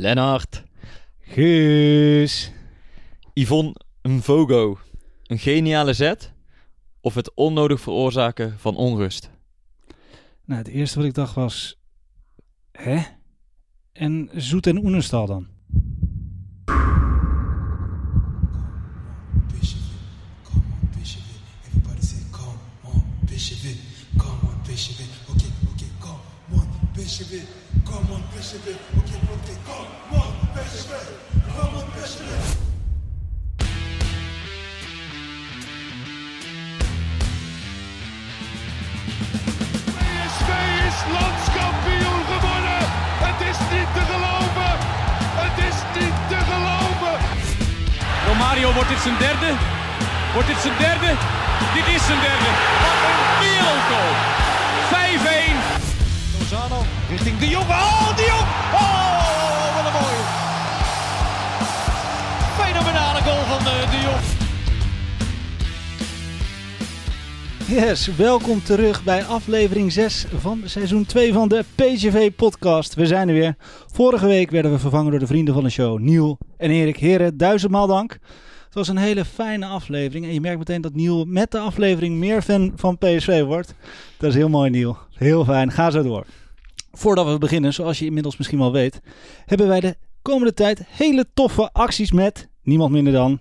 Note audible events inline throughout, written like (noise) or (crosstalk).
Lennart. Guus. Yvonne Mvogo. Een geniale zet of het onnodig veroorzaken van onrust? Nou, het eerste wat ik dacht was... Hè? En Zoet en Oenestal dan? Come on, Bishop it. Everybody say, come on, it. Come on, it. Okay, landskampioen geworden. Het is niet te geloven. Het is niet te geloven. Romario, wordt dit zijn derde? Wordt dit zijn derde? Dit is zijn derde. Wat een wereldgoal. Yes, welkom terug bij aflevering 6 van seizoen 2 van de PGV podcast. We zijn er weer. Vorige week werden we vervangen door de vrienden van de show, Niel en Erik. Heren, duizendmaal dank. Het was een hele fijne aflevering en je merkt meteen dat Niel met de aflevering meer fan van PSV wordt. Dat is heel mooi, Niel. Heel fijn. Ga zo door. Voordat we beginnen, zoals je inmiddels misschien wel weet, hebben wij de komende tijd hele toffe acties met niemand minder dan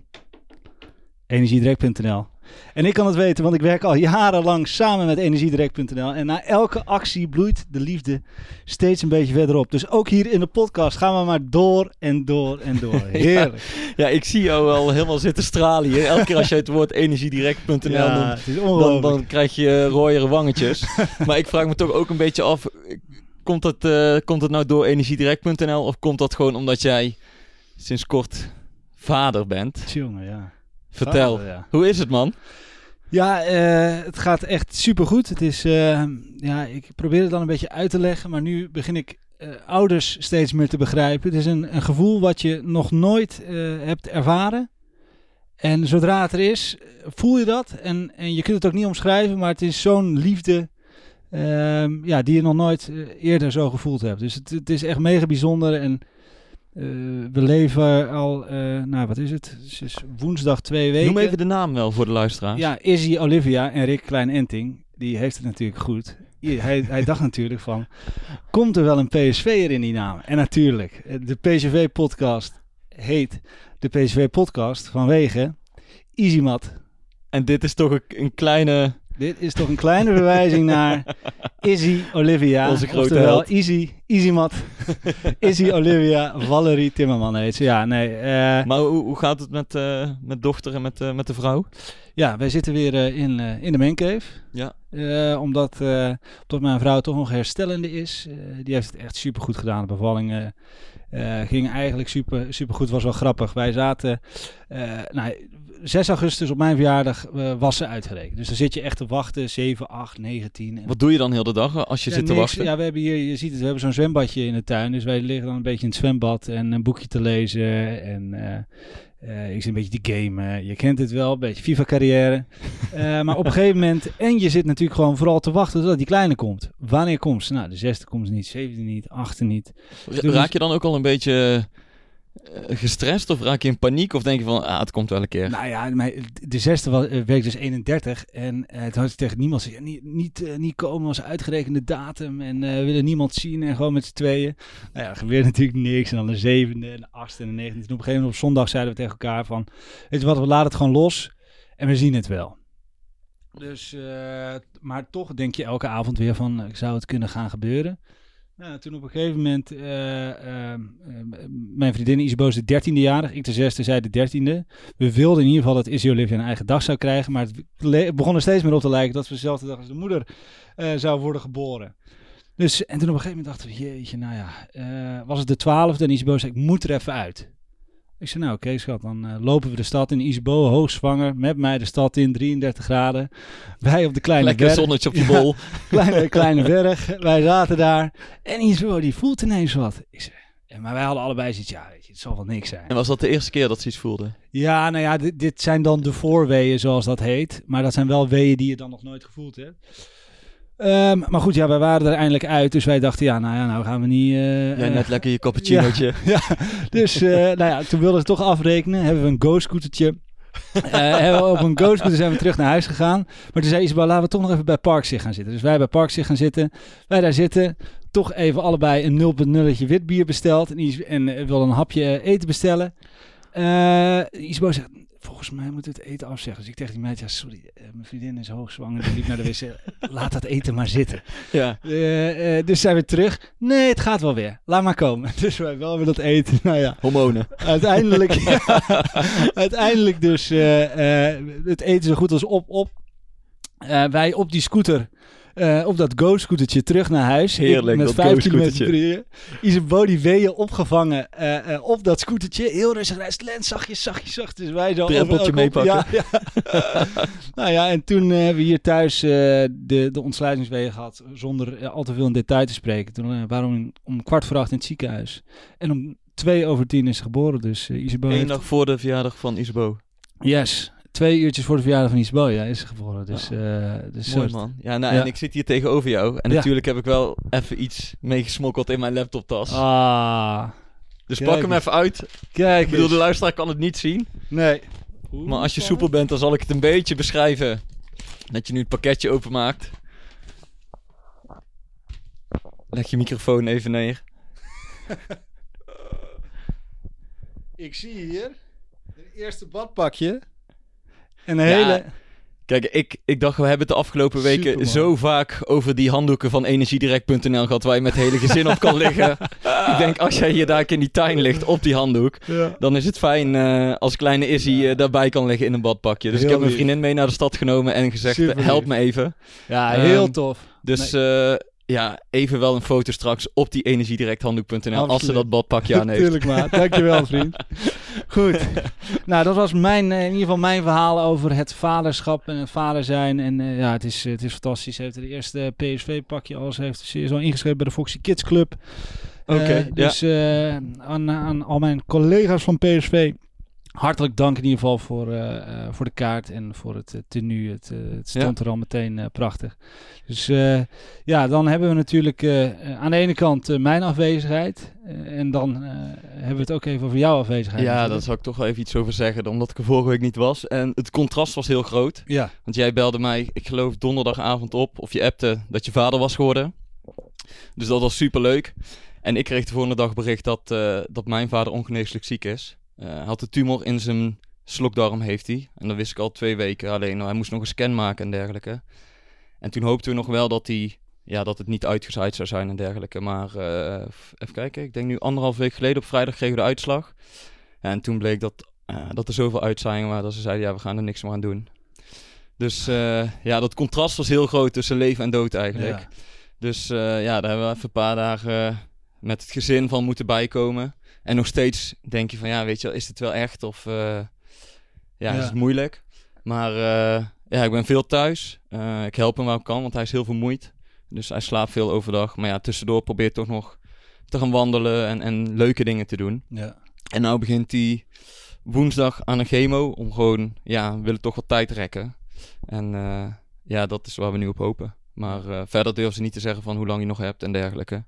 energiedirect.nl. En ik kan het weten, want ik werk al jarenlang samen met energiedirect.nl. En na elke actie bloeit de liefde steeds een beetje verderop. Dus ook hier in de podcast gaan we maar door en door en door. (laughs) Heerlijk. Ja, ik zie jou al helemaal zitten stralen hier. Elke keer als je het woord energiedirect.nl Ja, noemt, dan, dan krijg je rooiere wangetjes. (laughs) maar ik vraag me toch ook een beetje af, komt het, eh, komt het nou door energiedirect.nl of komt dat gewoon omdat jij sinds kort vader bent? Jongen, ja. Vertel, ja. hoe is het man? Ja, eh, het gaat echt supergoed. Het is, eh, ja, ik probeer het dan een beetje uit te leggen, maar nu begin ik eh, ouders steeds meer te begrijpen. Het is een, een gevoel wat je nog nooit eh, hebt ervaren. En zodra het er is, voel je dat. En, en je kunt het ook niet omschrijven, maar het is zo'n liefde ehm, ja, die je nog nooit eerder zo gevoeld hebt. Dus het, het is echt mega bijzonder. En eh, we leven al, eh, nou wat is het? Het is woensdag twee weken. Noem even de naam wel voor de luisteraars. Ja, Izzy Olivia en Rick Klein-Enting, die heeft het natuurlijk goed. Hij, hij dacht (laughs) natuurlijk van, komt er wel een PSV'er in die naam? En natuurlijk, eh, de PSV-podcast heet de PSV-podcast vanwege Easymat. En dit is toch een, een kleine... Dit is toch een kleine verwijzing naar Izzy Olivia. Onze grote oftewel held. Izzy, Easymat, Izzy Olivia, Valerie Timmerman heet ze. Ja, nee. eh, Maar hoe, hoe gaat het met, eh, met dochter en met, eh, met de vrouw? Ja, wij zitten weer in, in de mancave. Ja. Eh, omdat, eh, omdat mijn vrouw toch nog herstellende is. Die heeft het echt super goed gedaan. De bevalling ging eigenlijk super, super goed. Was wel grappig. Wij zaten, nou, 6 augustus op mijn verjaardag eh, was ze uitgerekend. Dus dan zit je echt te wachten. 7, 8, 9, 10. En Wat doe je dan heel de dag als je ja, zit te niks. wachten? Ja, we hebben hier, je ziet het, we hebben zo'n zwembadje in de tuin. Dus wij liggen dan een beetje in het zwembad en een boekje te lezen. En eh, eh, ik zit een beetje te gamen. Je kent het wel, een beetje FIFA-carrière. (laughs) Eh, maar op een gegeven moment, en je zit natuurlijk gewoon vooral te wachten tot die kleine komt. Wanneer komt ze? Nou, de zesde komt ze niet, zevende niet, achtste niet. Ra- Dus- Raak je dan ook al een beetje gestrest of raak je in paniek of denk je van, ah, het komt wel een keer? Nou ja, de zesde was, eh, week dus 31. En eh toen had ik tegen niemand gezegd, niet, niet, eh, niet komen als uitgerekende datum. En eh, we willen niemand zien en gewoon met z'n tweeën. Nou ja, gebeurt natuurlijk niks. En dan de zevende, en de achtste en de negende. En op een gegeven moment op zondag zeiden we tegen elkaar van... Weet je wat, we laten het gewoon los en we zien het wel. Dus, eh, maar toch denk je elke avond weer van, eh, zou het kunnen gaan gebeuren? Nou, toen op een gegeven moment, eh, eh, eh, mijn vriendin Isabo is de dertiende jarig, ik de zesde, zij de dertiende. We wilden in ieder geval dat Izzy Olivia een eigen dag zou krijgen, maar het begon er steeds meer op te lijken dat we dezelfde dag als de moeder eh, zou worden geboren. Dus, en toen op een gegeven moment dachten we, jeetje, nou ja, was het de twaalfde en Isabo zei, ik moet er even uit. Ik zei, nou oké schat, dan eh, lopen we de stad in. Isabo, hoogzwanger, met mij de stad in, 33 graden. (laughs) Wij op de kleine Lekker berg. zonnetje op je Ja. bol. (laughs) kleine, kleine berg. Wij zaten daar. En Isabo, die voelt ineens wat. Ik zei, ja, maar wij hadden allebei zoiets, ja, weet je, het zal wel niks zijn. En was dat de eerste keer dat ze iets voelde? Ja, nou ja, dit, dit zijn dan de voorweeën, zoals dat heet. Maar dat zijn wel weeën die je dan nog nooit gevoeld hebt. Ehm, maar goed, ja, wij waren er eindelijk uit. Dus wij dachten, ja, nou ja, nou gaan we niet... eh, Jij eh, net lekker je (laughs) cappuccinootje. ja, dus eh, nou ja, toen wilden ze toch afrekenen. Hebben we een go-scootertje. Hebben we op een go-scooter zijn we terug naar huis gegaan. Maar toen zei Isabel, laten we toch nog even bij Parkzicht gaan zitten. Dus wij bij Parkzicht gaan zitten. Wij daar zitten. Toch even allebei een 0.0 wit bier besteld. En, en wilde een hapje eten bestellen. Isabel zegt, volgens mij moeten we het eten afzeggen. Dus ik tegen die meid, ja sorry, eh, mijn vriendin is hoogzwanger. Die liep naar de wc. (laughs) Laat dat eten maar zitten. Ja. Eh, eh, dus zijn we terug. Nee, het gaat wel weer. Laat maar komen. (laughs) Dus wij wel weer dat eten. Nou ja, Hormonen. uiteindelijk, (laughs) uiteindelijk dus het eten zo goed als op. op. Wij op die scooter, eh, op dat go-scootertje terug naar huis. Heerlijk, met dat 5 kilometer per body weeën opgevangen eh, op dat scootertje. Heel rustig rijdt. Lens, zachtjes, zachtjes, zachtjes. Dus wij zo Drempeltje meepakken. Ja, ja. (laughs) nou ja, en toen hebben we hier thuis de, de ontsluitingswegen gehad. Zonder al te veel in detail te spreken. Toen waren we om kwart voor acht in het ziekenhuis. En om twee over tien is ze geboren. Dus uh, Isabel Eén heeft- dag voor de verjaardag van Isabo. Yes. Twee uurtjes voor de verjaardag van Isabel, ja, is ze geboren. Dus, eh dus Mooi man. Ja, nou, Ja. en ik zit hier tegenover jou. En Ja. natuurlijk heb ik wel even iets meegesmokkeld in mijn laptoptas. Ah, dus kijk pak hem eens. even uit. kijk Ik bedoel, de luisteraar kan het niet zien. Nee. Maar als je soepel bent, dan zal ik het een beetje beschrijven. Dat je nu het pakketje openmaakt. Leg je microfoon even neer. (laughs) Ik zie hier het eerste badpakje. En een Ja, hele... Kijk, ik, ik dacht, we hebben het de afgelopen weken Superman. zo vaak over die handdoeken van energiedirect.nl gehad, waar je met het hele gezin op kan liggen. (laughs) ik denk, als jij hier daar in die tuin ligt op die handdoek, Ja. dan is het fijn eh, als kleine Izzy eh, daarbij kan liggen in een badpakje. Dus Heel ik heb mijn vriendin mee naar de stad genomen en gezegd, Super help lief. me even. Ja, Ehm, heel tof. Dus eh, ja, even wel een foto straks op die energiedirecthanddoek.nl als ze dat badpakje (laughs) aan heeft. Tuurlijk maar. Dankjewel vriend. (laughs) Goed. Nou, dat was mijn, eh, in ieder geval mijn verhaal over het vaderschap en het vader zijn. En eh, ja, het is, het is fantastisch. Ze heeft de eerste PSV-pakje al. Ze heeft ze is al ingeschreven bij de Foxy Kids Club. Eh, Oké, dus eh, aan, aan al mijn collega's van PSV. Hartelijk dank in ieder geval voor, eh, eh, voor de kaart en voor het uh, tenue. Het, eh, het stond er al meteen eh, prachtig. Dus eh, ja, dan hebben we natuurlijk eh, aan de ene kant eh, mijn afwezigheid. eh, en dan eh, hebben we het ook even over jouw afwezigheid. Ja, daar zou ik toch wel even iets over zeggen, omdat ik er vorige week niet was. En het contrast was heel groot. Ja, Want jij belde mij, ik geloof donderdagavond op, of je appte dat je vader was geworden. Dus dat was super leuk. En ik kreeg de volgende dag bericht dat, eh, dat mijn vader ongeneeslijk ziek is. Eh, hij had een tumor in zijn slokdarm, heeft hij. En dat wist ik al twee weken. Alleen nou, hij moest nog een scan maken en dergelijke. En toen hoopten we nog wel dat, hij, ja, dat het niet uitgezaaid zou zijn en dergelijke. Maar eh, even kijken, ik denk nu anderhalf week geleden op vrijdag kregen we de uitslag. En toen bleek dat, eh, dat er zoveel uitzaaiingen waren dat ze zeiden, ja, we gaan er niks meer aan doen. Dus eh, ja, dat contrast was heel groot tussen leven en dood eigenlijk. ja. Dus eh, ja, daar hebben we even een paar dagen met het gezin van moeten bijkomen. En nog steeds denk je van, ja, weet je wel, is dit wel echt? Of eh, ja, Ja. is het moeilijk? Maar eh, ja, ik ben veel thuis. Eh, ik help hem waar ik kan, want hij is heel vermoeid. Dus hij slaapt veel overdag. Maar ja, tussendoor probeert toch nog te gaan wandelen en, en leuke dingen te doen. ja. En nou begint hij woensdag aan een chemo om gewoon, ja, we willen toch wat tijd rekken. En ja, dat is waar we nu op hopen. Maar verder durven ze niet te zeggen van hoe lang je nog hebt en dergelijke.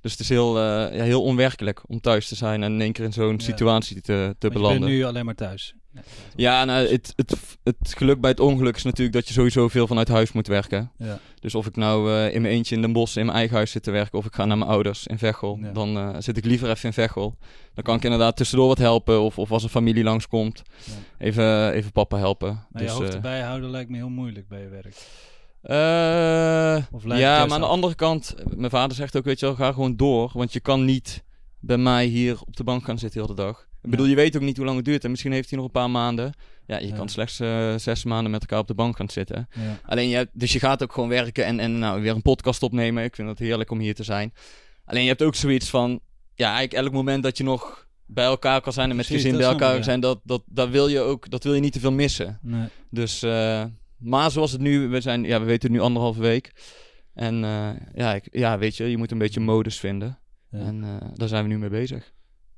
Dus het is heel, eh, ja, heel onwerkelijk om thuis te zijn en in één keer in zo'n Ja. situatie te, te Want je belanden. bent nu alleen maar thuis. Ja. Ja, nou, het, het, het geluk bij het ongeluk is natuurlijk dat je sowieso veel vanuit huis moet werken. Ja. Dus of ik nou eh, in mijn eentje in Den Bosch in mijn eigen huis zit te werken of ik ga naar mijn ouders in Veghel, Ja. dan eh, zit ik liever even in Veghel. Dan kan ik inderdaad tussendoor wat helpen of, of als een familie langskomt, Ja. even, even papa helpen. Maar je dus, hoofd eh, erbij houden lijkt me heel moeilijk bij je werk. Eh, ja, maar aan de andere kant, mijn vader zegt ook, weet je wel, ga gewoon door. Want je kan niet bij mij hier op de bank gaan zitten heel de dag. Ik bedoel, je weet ook niet hoe lang het duurt. En misschien heeft hij nog een paar maanden. Ja, je Ja. kan slechts eh, zes maanden met elkaar op de bank gaan zitten. Ja. Alleen, je hebt, dus je gaat ook gewoon werken en, en nou, weer een podcast opnemen. Ik vind het heerlijk om hier te zijn. Alleen, je hebt ook zoiets van... Ja, eigenlijk elk moment dat je nog bij elkaar kan zijn en met Precies, gezin bij elkaar kan zijn, dat, dat, dat, wil je ook, dat wil je niet te veel missen. Nee. Dus, eh, maar zoals het nu, we, zijn, ja, we weten het nu anderhalve week. En eh, ja, ik, ja, weet je, je moet een beetje modus vinden. Ja. En eh, daar zijn we nu mee bezig.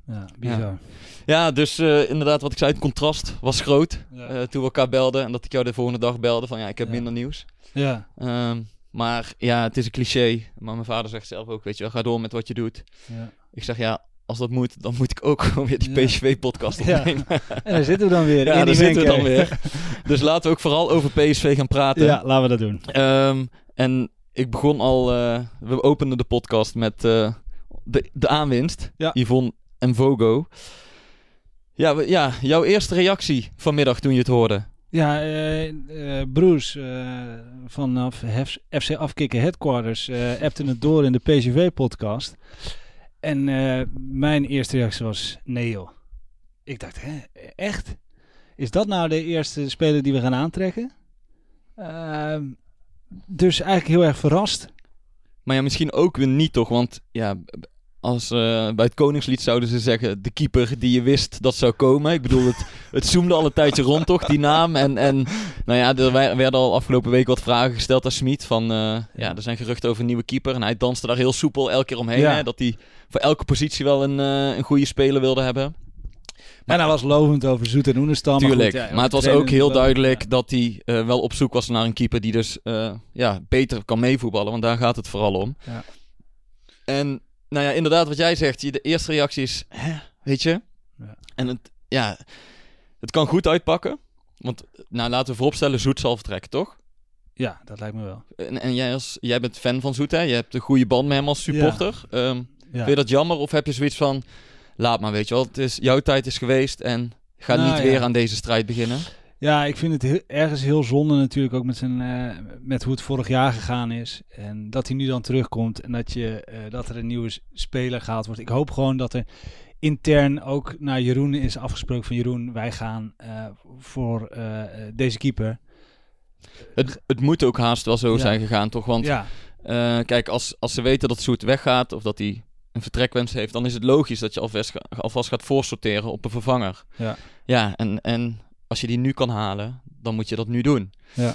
Ja, bizar. Ja, dus eh, inderdaad, wat ik zei, het contrast was groot. Ja. toen we elkaar belden en dat ik jou de volgende dag belde van ja, ik heb minder nieuws. Ja, Ehm, maar ja, het is een cliché. Maar mijn vader zegt zelf ook, weet je wel, ga door met wat je doet. ja. Ik zeg ja, als dat moet, dan moet ik ook (laughs) gewoon weer die Ja. PSV-podcast Ja. opnemen. (laughs) En daar zitten we dan weer. Ja, in daar zitten we dan weer. Dus laten we ook vooral over PSV gaan praten. Ja, laten we dat doen. Ehm, en ik begon al, eh, we openden de podcast met eh, de, de aanwinst. Ja. Yvonne en Vogo. Ja, we- ja, jouw eerste reactie vanmiddag toen je het hoorde. Ja, eh eh, eh, vanaf FC Afkikken Headquarters eh appte het door in de PCV-podcast. En eh, mijn eerste reactie was, nee joh. Ik dacht, hè, echt? Is dat nou de eerste speler die we gaan aantrekken? Ehm, dus eigenlijk heel erg verrast. Maar ja, misschien ook weer niet toch, want ja, als, eh, bij het Koningslied zouden ze zeggen, de keeper die je wist dat zou komen. Ik bedoel, het, het zoomde al een tijdje rond toch, die naam. En, en nou ja, er wer- werden al afgelopen week wat vragen gesteld aan Smit van, eh, ja, er zijn geruchten over een nieuwe keeper. En hij danste daar heel soepel elke keer omheen, Ja. hè, dat hij voor elke positie wel een, eh, een goede speler wilde hebben. En hij was lovend over Zoet en Oenestal. maar Tuurlijk, goed, ja, maar het was ook heel duidelijk ja. dat hij wel op zoek was naar een keeper die dus ja, beter kan meevoetballen. Want daar gaat het vooral om. Ja. En nou ja, inderdaad wat jij zegt. De eerste reactie is, hè, weet je? Ja. En het, ja, het kan goed uitpakken. Want nou, laten we vooropstellen, Zoet zal vertrekken, toch? Ja, dat lijkt me wel. En, en jij, als, jij bent fan van Zoet, hè? Je hebt een goede band met hem als supporter. Ehm, Ja. Vind je dat jammer of heb je zoiets van... Laat maar, weet je wel. Het is, jouw tijd is geweest en ga Nou, niet weer aan deze strijd beginnen. Ja, ik vind het heel- ergens heel zonde natuurlijk ook met, zijn, eh, met hoe het vorig jaar gegaan is. En dat hij nu dan terugkomt en dat, je, eh, dat er een nieuwe speler gehaald wordt. Ik hoop gewoon dat er intern ook naar Jeroen is afgesproken van Jeroen, wij gaan eh, voor deze keeper. Het, het moet ook haast wel zo Ja. zijn gegaan, toch? Want ja, kijk, als, als ze weten dat Zoet weggaat of dat hij een vertrekwens heeft, dan is het logisch dat je alvast, alvast gaat voorsorteren op een vervanger. Ja. Ja, en, en als je die nu kan halen, dan moet je dat nu doen. Ja.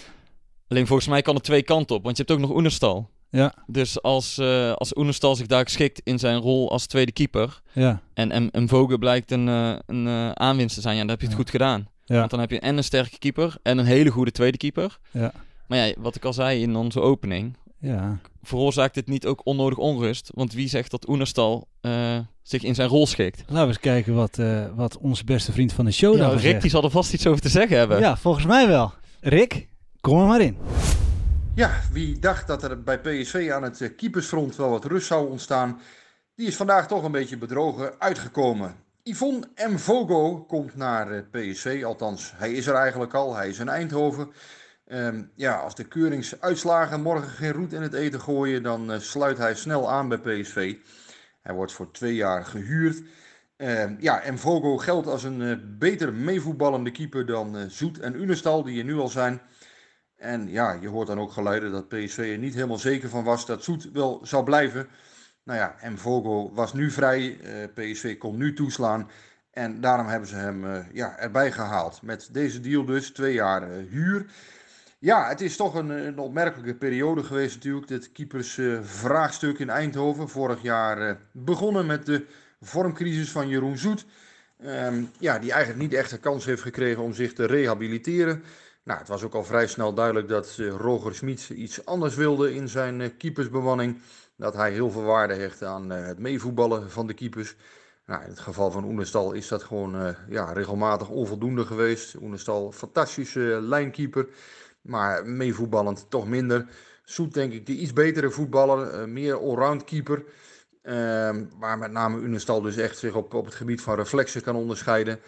Alleen volgens mij kan het twee kanten op, want je hebt ook nog Oenerstal. Ja. Dus als, eh als Oenerstal zich daar geschikt in zijn rol als tweede keeper ja, en, en, en Vogue blijkt een, eh, een eh, aanwinst te zijn, ja, dan heb je het Ja. goed gedaan. ja, Want dan heb je en een sterke keeper en een hele goede tweede keeper. ja, Maar ja, wat ik al zei in onze opening, ja. veroorzaakt dit niet ook onnodig onrust? Want wie zegt dat Oenerstal eh, zich in zijn rol schikt? Laten we eens kijken wat, eh, wat onze beste vriend van de show Ja, daarvan Rick zegt. die zal er vast iets over te zeggen hebben. Ja, volgens mij wel. Rick, kom er maar in. Ja, wie dacht dat er bij PSV aan het eh, keepersfront wel wat rust zou ontstaan, die is vandaag toch een beetje bedrogen uitgekomen. Yvonne Mvogo komt naar PSV, althans hij is er eigenlijk al, hij is in Eindhoven. Ehm, ja, als de keuringsuitslagen morgen geen roet in het eten gooien, dan eh, sluit hij snel aan bij PSV. Hij wordt voor twee jaar gehuurd. Ehm, ja, Mvogo geldt als een eh, beter meevoetballende keeper dan eh, Zoet en Unestal, die er nu al zijn. En ja, je hoort dan ook geluiden dat PSV er niet helemaal zeker van was dat Zoet wel zou blijven. Nou ja, en was nu vrij. PSV kon nu toeslaan. En daarom hebben ze hem ja, erbij gehaald. Met deze deal dus, twee jaar huur. Ja, het is toch een, een opmerkelijke periode geweest natuurlijk. Dit keepersvraagstuk in Eindhoven. Vorig jaar eh, begonnen met de vormcrisis van Jeroen Zoet. Ehm, ja, die eigenlijk niet echt de kans heeft gekregen om zich te rehabiliteren. Nou, het was ook al vrij snel duidelijk dat eh, Roger Smits iets anders wilde in zijn eh, keepersbemanning. Dat hij heel veel waarde hecht aan het meevoetballen van de keepers. Nou, in het geval van Oenestal is dat gewoon ja, regelmatig onvoldoende geweest. Oenestal, fantastische lijnkeeper, maar meevoetballend toch minder. Soet denk ik de iets betere voetballer, eh, meer allround keeper. Ehm, waar met name Unestal dus echt zich op, op het gebied van reflexen kan onderscheiden.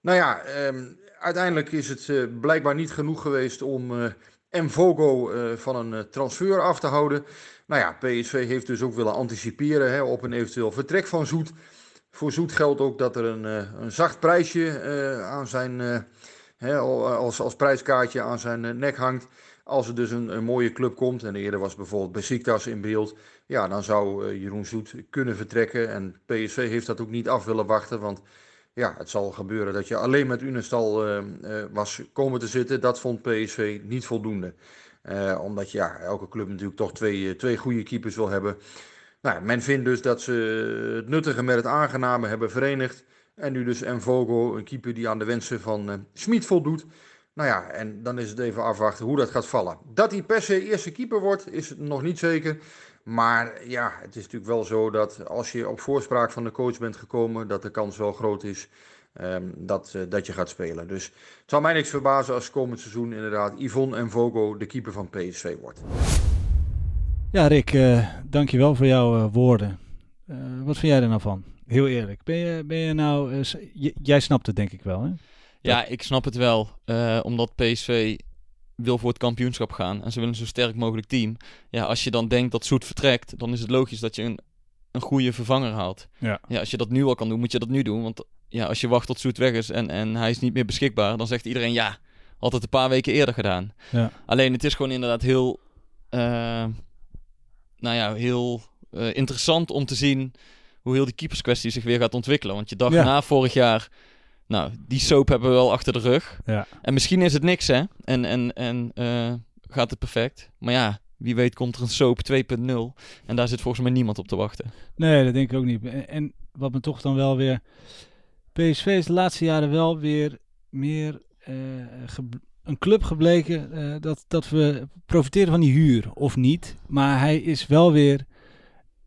Nou ja, ehm, uiteindelijk is het eh, blijkbaar niet genoeg geweest om eh Mvogo van een transfer af te houden. Nou ja, PSV heeft dus ook willen anticiperen hè, op een eventueel vertrek van Zoet. Voor Zoet geldt ook dat er een, een zacht prijsje aan zijn, eh, hè, al- als, als prijskaartje aan zijn eh, nek hangt. Als er dus een, mooie club komt, en eerder was bijvoorbeeld Besiktas in beeld, ja, dan zou eh, Jeroen Zoet kunnen vertrekken. En PSV heeft dat ook niet af willen wachten, want ja, het zal gebeuren dat je alleen met Unestal eh, eh, was komen te zitten. Dat vond PSV niet voldoende. Eh, omdat ja, elke club natuurlijk toch twee, eh, twee goede keepers wil hebben. Nou, men vindt dus dat ze het nuttige met het aangename hebben verenigd. En nu dus Mvogo, een keeper die aan de wensen van eh Smit voldoet. Nou ja, en dan is het even afwachten hoe dat gaat vallen. Dat hij per se eerste keeper wordt, is nog niet zeker. Maar ja, het is natuurlijk wel zo dat als je op voorspraak van de coach bent gekomen, dat de kans wel groot is ehm, dat, eh, dat je gaat spelen. Dus het zou mij niks verbazen als komend seizoen inderdaad Yvonne Mvogo de keeper van PSV wordt. Ja, Rick, eh dankjewel voor jouw woorden. Wat vind jij er nou van? Heel eerlijk. Ben je, ben je nou... eh, j- jij snapt het denk ik wel, hè? Ja, ik snap het wel. eh, omdat PSV wil voor het kampioenschap gaan. En ze willen een zo sterk mogelijk team. Ja, als je dan denkt dat Zoet vertrekt, dan is het logisch dat je een, een goede vervanger haalt. Ja. ja. Als je dat nu al kan doen, moet je dat nu doen. Want ja, als je wacht tot Zoet weg is en, en hij is niet meer beschikbaar, dan zegt iedereen ja, had het een paar weken eerder gedaan. Ja. Alleen het is gewoon inderdaad heel, eh, nou ja, heel interessant om te zien hoe heel die keeperskwestie zich weer gaat ontwikkelen. Want je dacht Ja. na vorig jaar, nou, die soap hebben we wel achter de rug. Ja. En misschien is het niks, hè? En, en, en eh, gaat het perfect. Maar ja, wie weet komt er een soap 2.0. En daar zit volgens mij niemand op te wachten. Nee, dat denk ik ook niet. En, en wat me toch dan wel weer... PSV is de laatste jaren wel weer meer eh, een club gebleken eh, dat, dat we profiteren van die huur, of niet. Maar hij is wel weer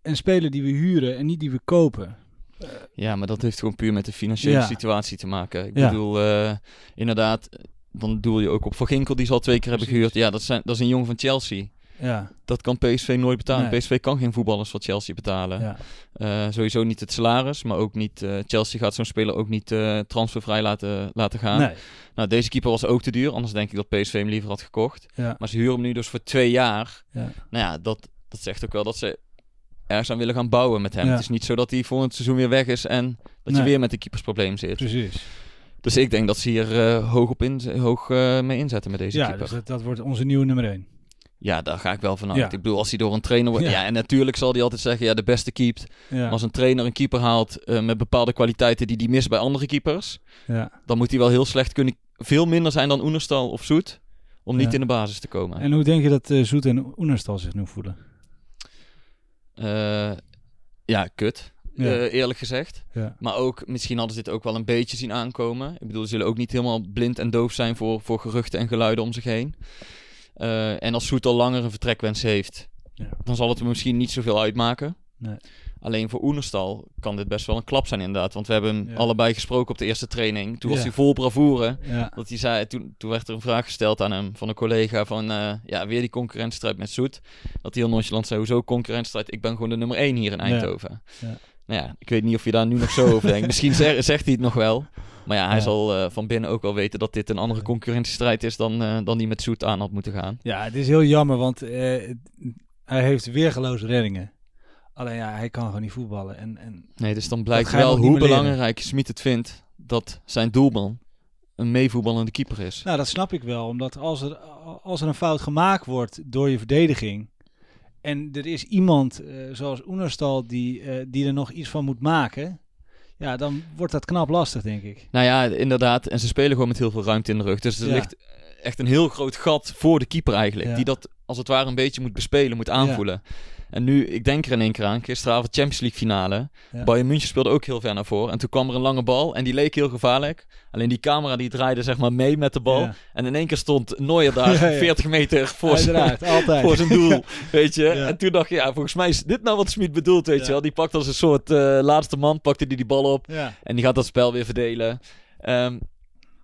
een speler die we huren en niet die we kopen. Ja, maar dat heeft gewoon puur met de financiële Ja. situatie te maken. Ik Ja. bedoel, eh, inderdaad, dan doel je ook op Van Ginkel, die ze al twee keer hebben gehuurd. Ja, dat, zijn, dat is een jongen van Chelsea. Ja, Dat kan PSV nooit betalen. Nee. PSV kan geen voetballers van Chelsea betalen. ja. Eh, sowieso niet het salaris, maar ook niet... eh, Chelsea gaat zo'n speler ook niet eh, transfervrij laten, laten gaan. Nee. Nou, deze keeper was ook te duur. Anders denk ik dat PSV hem liever had gekocht. Ja. Maar ze huren hem nu dus voor twee jaar. Ja. Nou ja, dat, dat zegt ook wel dat ze ergens aan willen gaan bouwen met hem. Ja. Het is niet zo dat hij het seizoen weer weg is en dat je weer met een keepersprobleem zit. Precies. Dus ik denk dat ze hier eh, hoog, op in, hoog eh, mee inzetten met deze Ja, keeper. dus dat, dat wordt onze nieuwe nummer 1. Ja, daar ga ik wel vanuit. Ja. Ik bedoel, als hij door een trainer wordt... Ja. Ja. en natuurlijk zal hij altijd zeggen, ja, de beste keept. Ja. Maar als een trainer een keeper haalt eh, met bepaalde kwaliteiten die hij mist bij andere keepers... ja. dan moet hij wel heel slecht kunnen... Veel minder zijn dan Oenerstal of Zoet... om niet Ja. in de basis te komen. En hoe denk je dat Zoet en Oenerstal zich nu voelen? Eh, ja, kut. Ja. eh, eerlijk gezegd. Ja. Maar ook, misschien hadden ze dit ook wel een beetje zien aankomen. Ik bedoel, ze zullen ook niet helemaal blind en doof zijn voor, voor geruchten en geluiden om zich heen. Eh, en als Soet al langer een vertrekwens heeft, Ja. dan zal het er misschien niet zoveel uitmaken. Nee. Alleen voor Oenerstal kan dit best wel een klap zijn inderdaad. Want we hebben hem Ja. allebei gesproken op de eerste training. Toen was Ja. hij vol bravoure. Ja. Dat hij zei, toen, toen werd er een vraag gesteld aan hem van een collega van, eh, ja, weer die concurrentiestrijd met Soet. Dat hij heel nonchalant zei, hoezo concurrentiestrijd? Ik ben gewoon de nummer 1 hier in. Eindhoven. Ja. Nou ja, ik weet niet of je daar nu nog zo over denkt. (laughs) Misschien zeg- zegt hij het nog wel. Maar ja, hij Ja. zal eh, van binnen ook wel weten dat dit een andere concurrentiestrijd is dan, eh, dan die met Soet aan had moeten gaan. ja, het is heel jammer, want hij heeft weergeloze reddingen. Alleen ja, hij kan gewoon niet voetballen. En, en Nee, dus dan blijkt wel hoe belangrijk Smit het vindt dat zijn doelman een meevoetballende keeper is. Nou, dat snap ik wel. Omdat als er, als er een fout gemaakt wordt door je verdediging. En er is iemand eh, zoals Oenerstal die, eh, die er nog iets van moet maken. Ja, dan wordt dat knap lastig, denk ik. Nou ja, inderdaad. En ze spelen gewoon met heel veel ruimte in de rug. Dus er Ja. ligt echt een heel groot gat voor de keeper eigenlijk. Ja. Die dat als het ware een beetje moet bespelen, moet aanvoelen. En nu, ik denk er in één keer aan, gisteravond Champions League finale. Ja. Bayern München speelde ook heel ver naar voren. En toen kwam er een lange bal en die leek heel gevaarlijk. Alleen die camera die draaide zeg maar mee met de bal. Ja. En in één keer stond Neuer daar (laughs) Ja, ja. 40 meter voor zijn, voor zijn doel. (laughs) Weet je? En toen dacht je, ja, volgens mij is dit nou wat Smit bedoelt, weet je wel. Die pakt als een soort eh, laatste man, pakte die die bal op. En die gaat dat spel weer verdelen. Ehm,